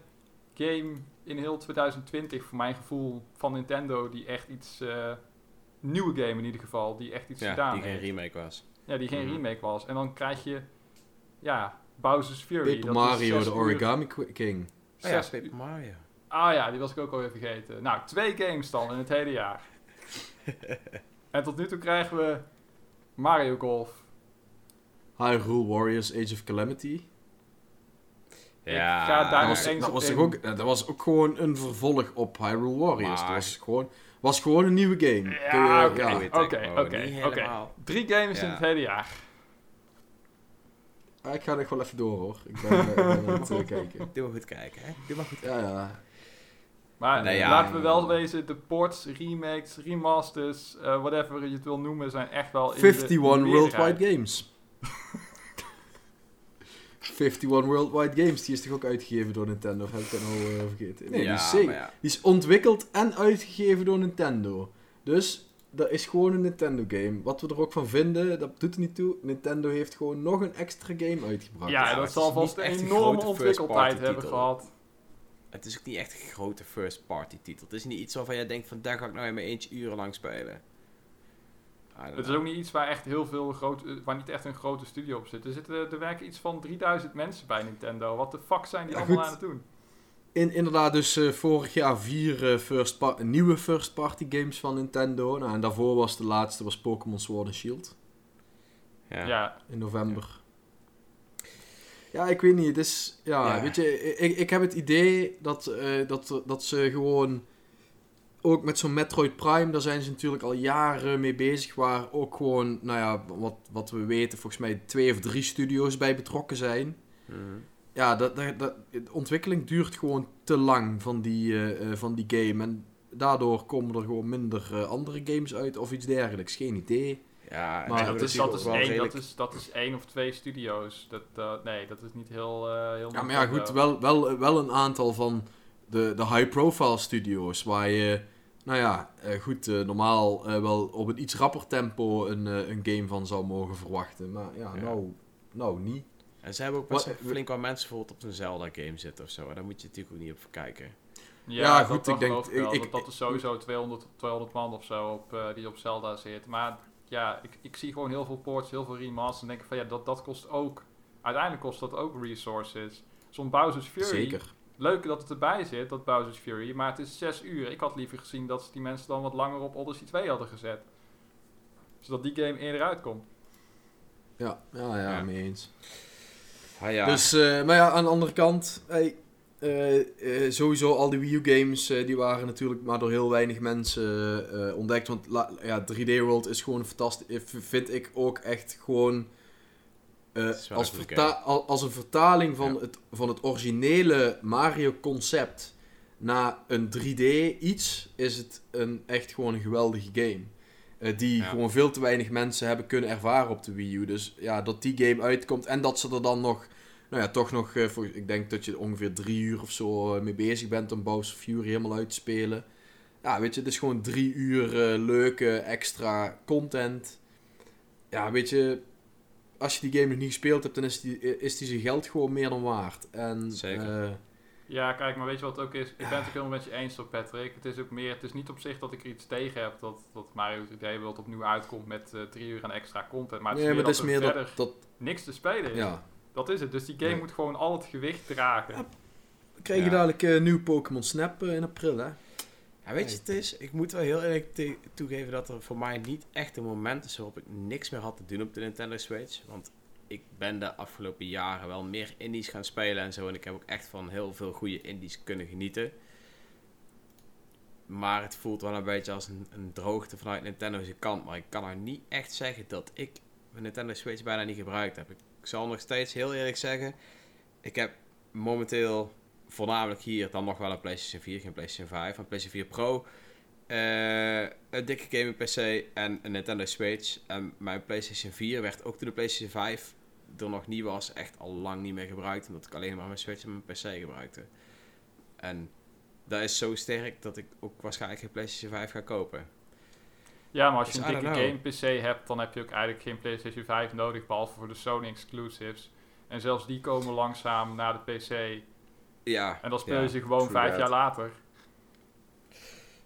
game in heel 2020, voor mijn gevoel, van Nintendo die echt iets... eh, nieuwe game in ieder geval, die echt iets Ja, gedaan die geen heeft. remake was. Ja, die geen Mhm. remake was. En dan krijg je, ja, Bowser's Fury. Paper dat is Mario, de Origami King. Oh ja, Paper Mario. Ah ja, die was ik ook alweer vergeten. Nou, twee games dan in het hele jaar. [laughs] en tot nu toe krijgen we Mario Golf. Hyrule Warriors Age of Calamity. Ja, ga daar Dat was, dat, ook, dat was ook gewoon een vervolg op Hyrule Warriors. Maar- Dat was gewoon, was gewoon een nieuwe game. Ja, oké. oké, oké. Drie games in het hele jaar. Ah, ik ga nog wel even door hoor. Ik ben, eh, ik ben aan het eh, kijken. Doe maar goed kijken, hè. Doe maar goed Ja, ja. Maar Nee, ja. laten we wel wezen, de ports, remakes, remasters, eh, whatever je het wil noemen, zijn echt wel in de 51 meerderheid. Worldwide Games. [laughs] 51 Worldwide Games, die is toch ook uitgegeven door Nintendo? Of heb ik dat nou eh, vergeten? Nee, Ja, die, is zeker, ja. die is ontwikkeld en uitgegeven door Nintendo. Dus dat is gewoon een Nintendo game. Wat we er ook van vinden, dat doet er niet toe. Nintendo heeft gewoon nog een extra game uitgebracht. Ja, dat zal vast een enorme ontwikkeltijd hebben gehad. Het is ook niet echt een grote first party titel. Het is niet iets waarvan jij denkt van daar ga ik nou in mijn eentje urenlang spelen. I don't Het is know. ook niet iets waar echt heel veel groot, eh, waar niet echt een grote studio op zit. Er, zitten, er werken iets van 3000 mensen bij Nintendo. Wat de fuck zijn die Ja, allemaal goed. aan het doen? In, inderdaad, dus eh, vorig jaar vier eh, first nieuwe first-party games van Nintendo. Nou, en daarvoor was de laatste was Pokémon Sword and Shield. Ja. Ja, in november. Ja, ik weet niet. Is, ja, Ja. weet je, ik, ik heb het idee dat, eh, dat, dat ze gewoon, ook met zo'n Metroid Prime, daar zijn ze natuurlijk al jaren mee bezig, waar ook gewoon, nou ja, wat, wat we weten, volgens mij twee of drie studio's bij betrokken zijn. Mhm. Ja, dat, dat, dat, de ontwikkeling duurt gewoon te lang van die, eh, eh, van die game. En daardoor komen er gewoon minder andere games uit of iets dergelijks. Geen idee. Ja, Maar dat, is, dat, is één, redelijk- dat, is, dat is één of twee studio's. Dat, dat- nee, dat is niet heel... eh heel Ja, maar ja, goed, wel, wel, wel een aantal van de, de high-profile studio's waar je, nou ja, eh, goed, eh, normaal eh, wel op een iets rapper tempo een, eh, een game van zou mogen verwachten. Maar ja, Ja. nou, nou niet. En ze hebben ook best Wat- flink wat mensen bijvoorbeeld op een Zelda-game zitten of zo. En daar moet je natuurlijk ook niet op kijken. Ja, Ja, dat- goed, dat ik denk- wel, ik- ik- dat is sowieso 200, 200 man of zo op, eh, die op Zelda zit. Maar ja, ik, ik zie gewoon heel veel ports, heel veel remasters. En denk van ja, dat, dat kost ook... Uiteindelijk kost dat ook resources. Zo'n Bowser's Fury... Zeker. Leuk dat het erbij zit, dat Bowser's Fury. Maar het is 6 uur. Ik had liever gezien dat ze die mensen dan wat langer op Odyssey 2 hadden gezet. Zodat die game eerder uitkomt. Ja, ja, ja, Ja. mee eens. Ah, ja. Dus, eh, maar ja, aan de andere kant, hey, eh, eh, sowieso al die Wii U games, eh, die waren natuurlijk maar door heel weinig mensen ontdekt. Want ja, 3D World is gewoon fantastisch, vind ik ook echt gewoon... als, verta- al- als een vertaling van, Ja. het, van het originele Mario concept naar een 3D iets, is het een, echt gewoon een geweldige game. Die Ja. gewoon veel te weinig mensen hebben kunnen ervaren op de Wii U. Dus ja, dat die game uitkomt en dat ze er dan nog, nou ja, toch nog, eh, voor, ik denk dat je ongeveer drie uur of zo eh, mee bezig bent om Bowser Fury helemaal uit te spelen. Ja, weet je, het is gewoon drie uur eh, leuke extra content. Ja, weet je, als je die game nog niet gespeeld hebt, dan is die, is die zijn geld gewoon meer dan waard. En, Zeker. eh, Ja, kijk, maar weet je wat het ook is? Ik ben het ook helemaal met je eens, toch, Patrick. Het is ook meer, het is niet op zich dat ik er iets tegen heb dat, dat Mario 3D World opnieuw uitkomt met eh, drie uur aan extra content. Maar het is nee, meer maar dat is er meer verder dat, dat niks te spelen is. ja. Dat is het. Dus die game moet gewoon al het gewicht dragen. Ja. We krijgen Ja. dadelijk een nieuw Pokémon Snap eh, in april, hè? Ja, weet je, het is, ik moet wel heel eerlijk te- toegeven dat er voor mij niet echt een moment is waarop ik niks meer had te doen op de Nintendo Switch. Want ik ben de afgelopen jaren wel meer indies gaan spelen en zo. En ik heb ook echt van heel veel goede indies kunnen genieten. Maar het voelt wel een beetje als een, een droogte vanuit Nintendo's kant. Maar ik kan nou niet echt zeggen dat ik mijn Nintendo Switch bijna niet gebruikt heb. Ik zal nog steeds heel eerlijk zeggen. Ik heb momenteel voornamelijk hier dan nog wel een PlayStation 4, geen PlayStation 5. Een PlayStation 4 Pro. eh, een dikke gaming PC en een Nintendo Switch. En mijn PlayStation 4 werd ook toen de PlayStation 5 er nog niet was, echt al lang niet meer gebruikt. Omdat ik alleen maar mijn Switch en mijn PC gebruikte. En dat is zo sterk dat ik ook waarschijnlijk geen PlayStation 5 ga kopen. Ja, maar als je een dikke game PC hebt, dan heb je ook eigenlijk geen PlayStation 5 nodig, behalve voor de Sony exclusives. En zelfs die komen langzaam naar de PC. Ja. En dan speel ja, je ze gewoon vijf that. jaar later.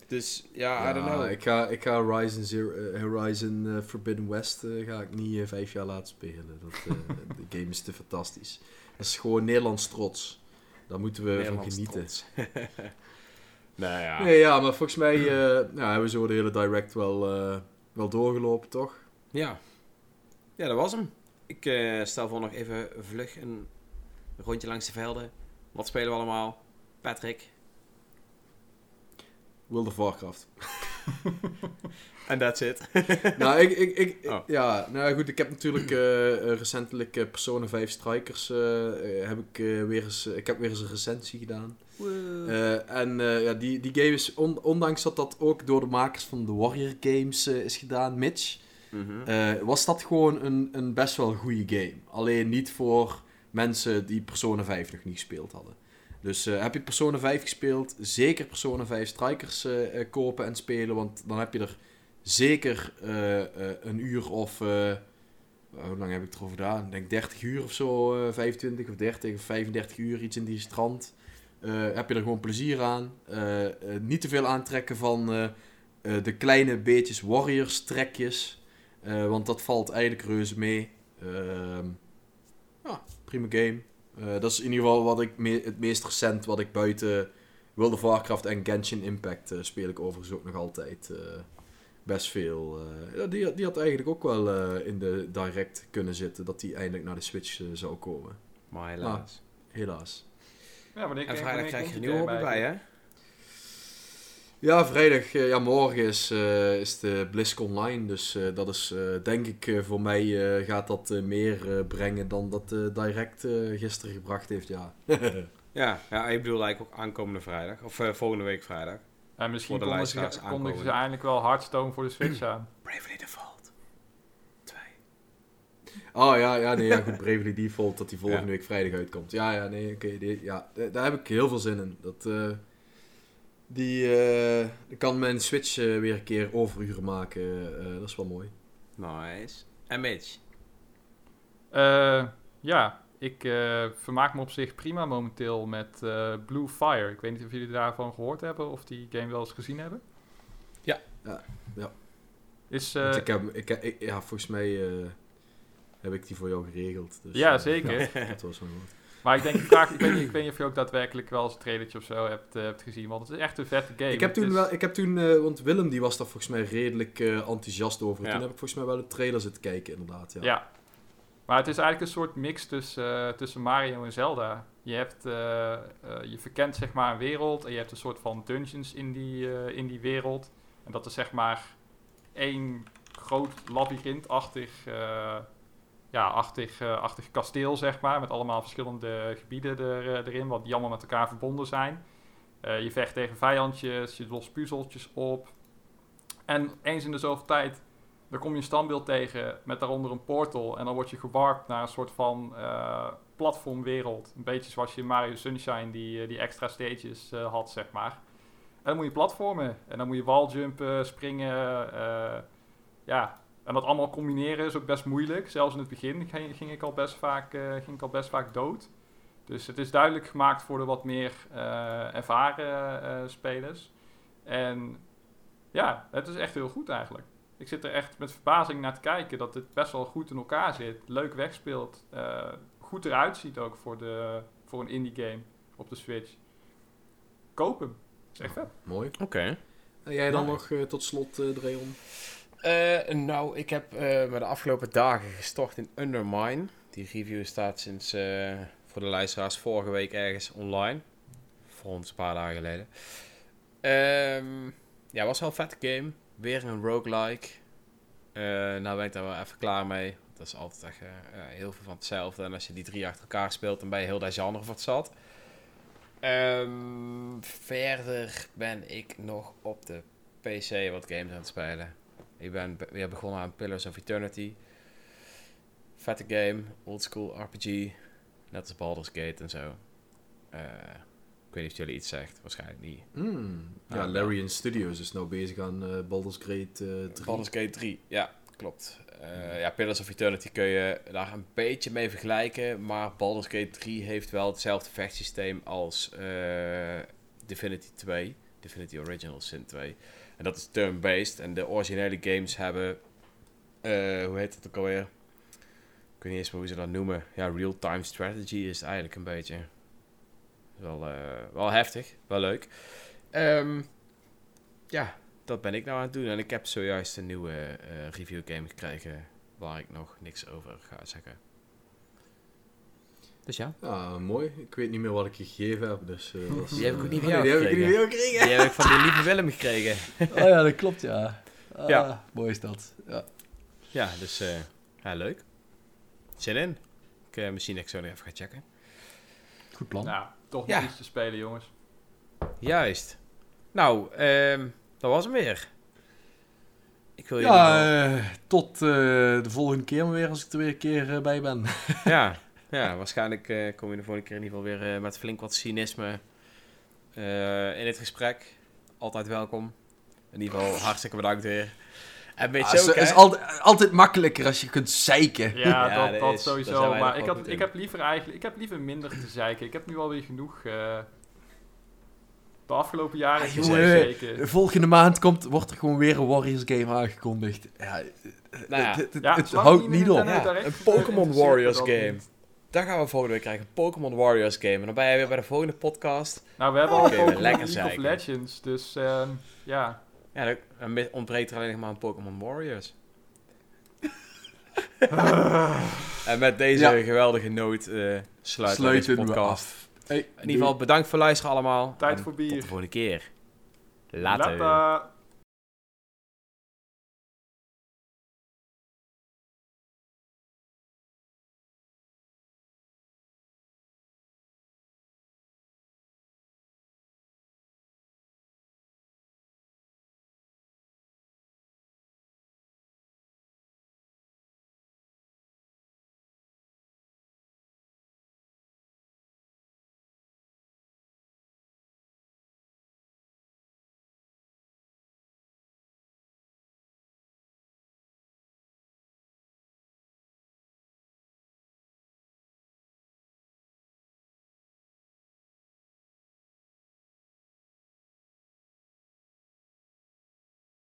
Dus ja, Ja, I don't know. Ik ga, ik ga Horizon, Zero, eh, Horizon eh, Forbidden West eh, ga ik niet vijf jaar laten spelen. Dat, eh, [laughs] de game is te fantastisch. Dat is gewoon Nederlands trots. Daar moeten we Nederlands van genieten. [laughs] nou ja. Nee, ja, maar volgens mij eh, ja, hebben we zo de hele direct wel, eh, wel doorgelopen, toch? Ja. Ja, dat was hem. Ik eh, stel voor nog even vlug een rondje langs de velden. Wat spelen we allemaal? Patrick. World of Warcraft. [laughs] En that's it. [laughs] nou, ik, ik, ik, Oh. ja, nou goed, ik heb natuurlijk recentelijk Persona 5 Strikers, heb ik, eh, weer eens, ik heb weer eens een recensie gedaan. Eh, en eh, ja, die, die game is, on- ondanks dat dat ook door de makers van de Warrior Games eh, is gedaan, Mitch, Mhm. eh, was dat gewoon een, een best wel goede game. Alleen niet voor mensen die Persona 5 nog niet gespeeld hadden. Dus eh, heb je Persona 5 gespeeld, zeker Persona 5 Strikers kopen en spelen, want dan heb je er zeker eh, eh, een uur of... eh, hoe lang heb ik erover gedaan? Ik denk 30 uur of zo, eh 25 of 30 of 35 uur, iets in die strand. Eh, heb je er gewoon plezier aan. Eh, eh, niet te veel aantrekken van de kleine beetjes Warriors trekjes. Want dat valt eigenlijk reuze mee. Ehm, ja, prima game. Dat is in ieder geval wat ik me- het meest recent wat ik buiten World of Warcraft en Genshin Impact speel ik overigens ook nog altijd best veel. die, die had eigenlijk ook wel in de direct kunnen zitten dat die eindelijk naar de Switch zou komen. Maar helaas. Helaas. Ja, wanneer, en vrijdag krijg je er die nieuwe hobby bij, hè? Ja, vrijdag, eh, ja, morgen is, eh, is de BlizzCon Online. Dus eh, dat is, eh, denk ik, eh, voor mij eh, gaat dat meer eh, brengen dan dat eh, Direct eh, gisteren gebracht heeft, ja. [laughs] Ja, ja, ik bedoel eigenlijk ook aankomende vrijdag. Of volgende week vrijdag. En misschien kondigen ze, kondigen ze eindelijk wel Hearthstone voor de Switch aan. Bravely Default 2. Oh ja, ja, nee, ja, goed, Bravely Default, dat die volgende Ja. week vrijdag uitkomt. Ja, ja, nee, oké, die- ja, da- daar heb ik heel veel zin in. Dat, eh, die eh, ik kan mijn Switch eh, weer een keer overuren maken, eh, dat is wel mooi. Nice. En Mitch? Eh, ja, ik eh, vermaak me op zich prima momenteel met eh, Blue Fire. Ik weet niet of jullie daarvan gehoord hebben of die game wel eens gezien hebben. Ja. Ja, ja. Is, eh, ik heb, ik, ik- ja, volgens mij eh, heb ik die voor jou geregeld. Dus, Ja, eh, zeker. ja, [laughs] dat was wel goed. maar ik denk, ik, vraag, ik, weet niet, ik weet niet of je ook daadwerkelijk wel eens een trailertje of zo hebt, eh, hebt gezien. Want het is echt een vette game. Ik heb Het toen is- wel, ik heb toen, eh, want Willem die was daar volgens mij redelijk eh, enthousiast over. Ja. Toen heb ik volgens mij wel de trailer zitten kijken, inderdaad. Ja. Ja. Maar het is eigenlijk een soort mix tussen, eh, tussen Mario en Zelda. Je, hebt, eh, eh, je verkent zeg maar een wereld en je hebt een soort van dungeons in die, eh, in die wereld. En dat is zeg maar één groot labyrintachtig eh ja, achtig, eh, achtig kasteel, zeg maar. Met allemaal verschillende gebieden er, eh, erin, wat die allemaal met elkaar verbonden zijn. Eh, je vecht tegen vijandjes, je lost puzzeltjes op. En eens in de zoveel tijd dan kom je een standbeeld tegen met daaronder een portal. En dan word je gewarpt naar een soort van platformwereld. Een beetje zoals je Mario Sunshine die, die extra stages had, zeg maar. En dan moet je platformen. En dan moet je walljumpen, springen. ja, en dat allemaal combineren is ook best moeilijk. Zelfs in het begin ging, ging ik, al best vaak, eh, ging ik al best vaak dood. Dus het is duidelijk gemaakt voor de wat meer eh, ervaren eh, spelers. En ja, het is echt heel goed eigenlijk. Ik zit er echt met verbazing naar te kijken dat het best wel goed in elkaar zit. Leuk wegspeelt. eh, goed eruit ziet ook voor, de, voor een indie game op de Switch. Koop hem. is echt vet. Mooi. Oké. En jij dan nog tot slot, eh Dreon? Eh, nou, ik heb eh me de afgelopen dagen gestort in Undermine. Die review staat sinds, eh, voor de luisteraars, vorige week ergens online. Voor een paar dagen geleden. Ehm, ja, was wel een vette game. Weer een roguelike. Nou ben ik daar wel even klaar mee. Dat is altijd echt heel veel van hetzelfde. En als je die drie achter elkaar speelt, dan ben je heel dat genre wat zat. Ehm, verder ben ik nog op de PC wat games aan het spelen. Ik ben be- weer begonnen aan Pillars of Eternity. Vette game, oldschool RPG. Net als Baldur's Gate en zo. Eh, ik weet niet of jullie iets zegt, waarschijnlijk niet. Hmm. Ja, Ah, Larian Studios is nou bezig aan eh Baldur's Gate eh 3. Baldur's Gate 3, ja, klopt. Eh, ja, Pillars of Eternity kun je daar een beetje mee vergelijken, maar Baldur's Gate 3 heeft wel hetzelfde vechtsysteem als eh, Divinity 2, Divinity Original Sin 2. En dat is turn-based en de originele games hebben, eh, hoe heet het ook alweer? Ik weet niet eens meer hoe ze dat noemen. Ja, real-time strategy is eigenlijk een beetje. Wel, eh, wel heftig, wel leuk. Ehm, ja, dat ben ik nou aan het doen. En ik heb zojuist een nieuwe eh, review game gekregen waar ik nog niks over ga zeggen. Dus ja. Ja, mooi. Ik weet niet meer wat ik je gegeven heb, dus... eh, Die heb ik ook niet Oh, van nee, jou die heb ik niet gekregen. gekregen. Die heb ik van de lieve Willem gekregen. [laughs] Oh ja, dat klopt, ja. Ah, Ja. Mooi is dat. Ja. Ja, dus eh, ja, leuk. Zin in. Ik, eh, misschien dat ik zo nog even ga checken. Goed plan. Nou, toch Ja. nog iets te spelen, jongens. Juist. Nou, ehm, dat was hem weer. Ik wil jullie wel- Ja, eh, tot eh, de volgende keer maar weer als ik er weer een keer eh, bij ben. ja, [laughs] ja, waarschijnlijk eh, kom je de volgende keer in ieder geval weer eh, met flink wat cynisme eh, in het gesprek. Altijd welkom. In ieder geval hartstikke bedankt weer. En weet Ah, je is, ook, hè? is altijd, altijd makkelijker als je kunt zeiken. Ja, Ja, dat, dat dat is- sowieso. maar ik, had, ik heb liever eigenlijk, ik heb liever minder te zeiken. Ik heb nu alweer genoeg. eh, de afgelopen jaren Ah, jongen. De volgende maand komt, wordt er gewoon weer een Warriors game aangekondigd. Ja, Nou ja, het, het, het houdt niet op. Een Pokémon Warriors game. Daar gaan we volgende week krijgen. Een Pokémon Warriors game. En dan ben je weer bij de volgende podcast. Nou, we hebben al Pokémon lekker League of. Legends, dus ehm, ja. Ja, dan- ontbreekt er alleen nog maar een Pokémon Warriors. [laughs] en met deze Ja. geweldige noot eh sluiten we Sluiten we podcast. af. Hey, In ieder geval bedankt voor het luisteren allemaal. Tijd En voor Tot bier. de volgende keer. Later. Later.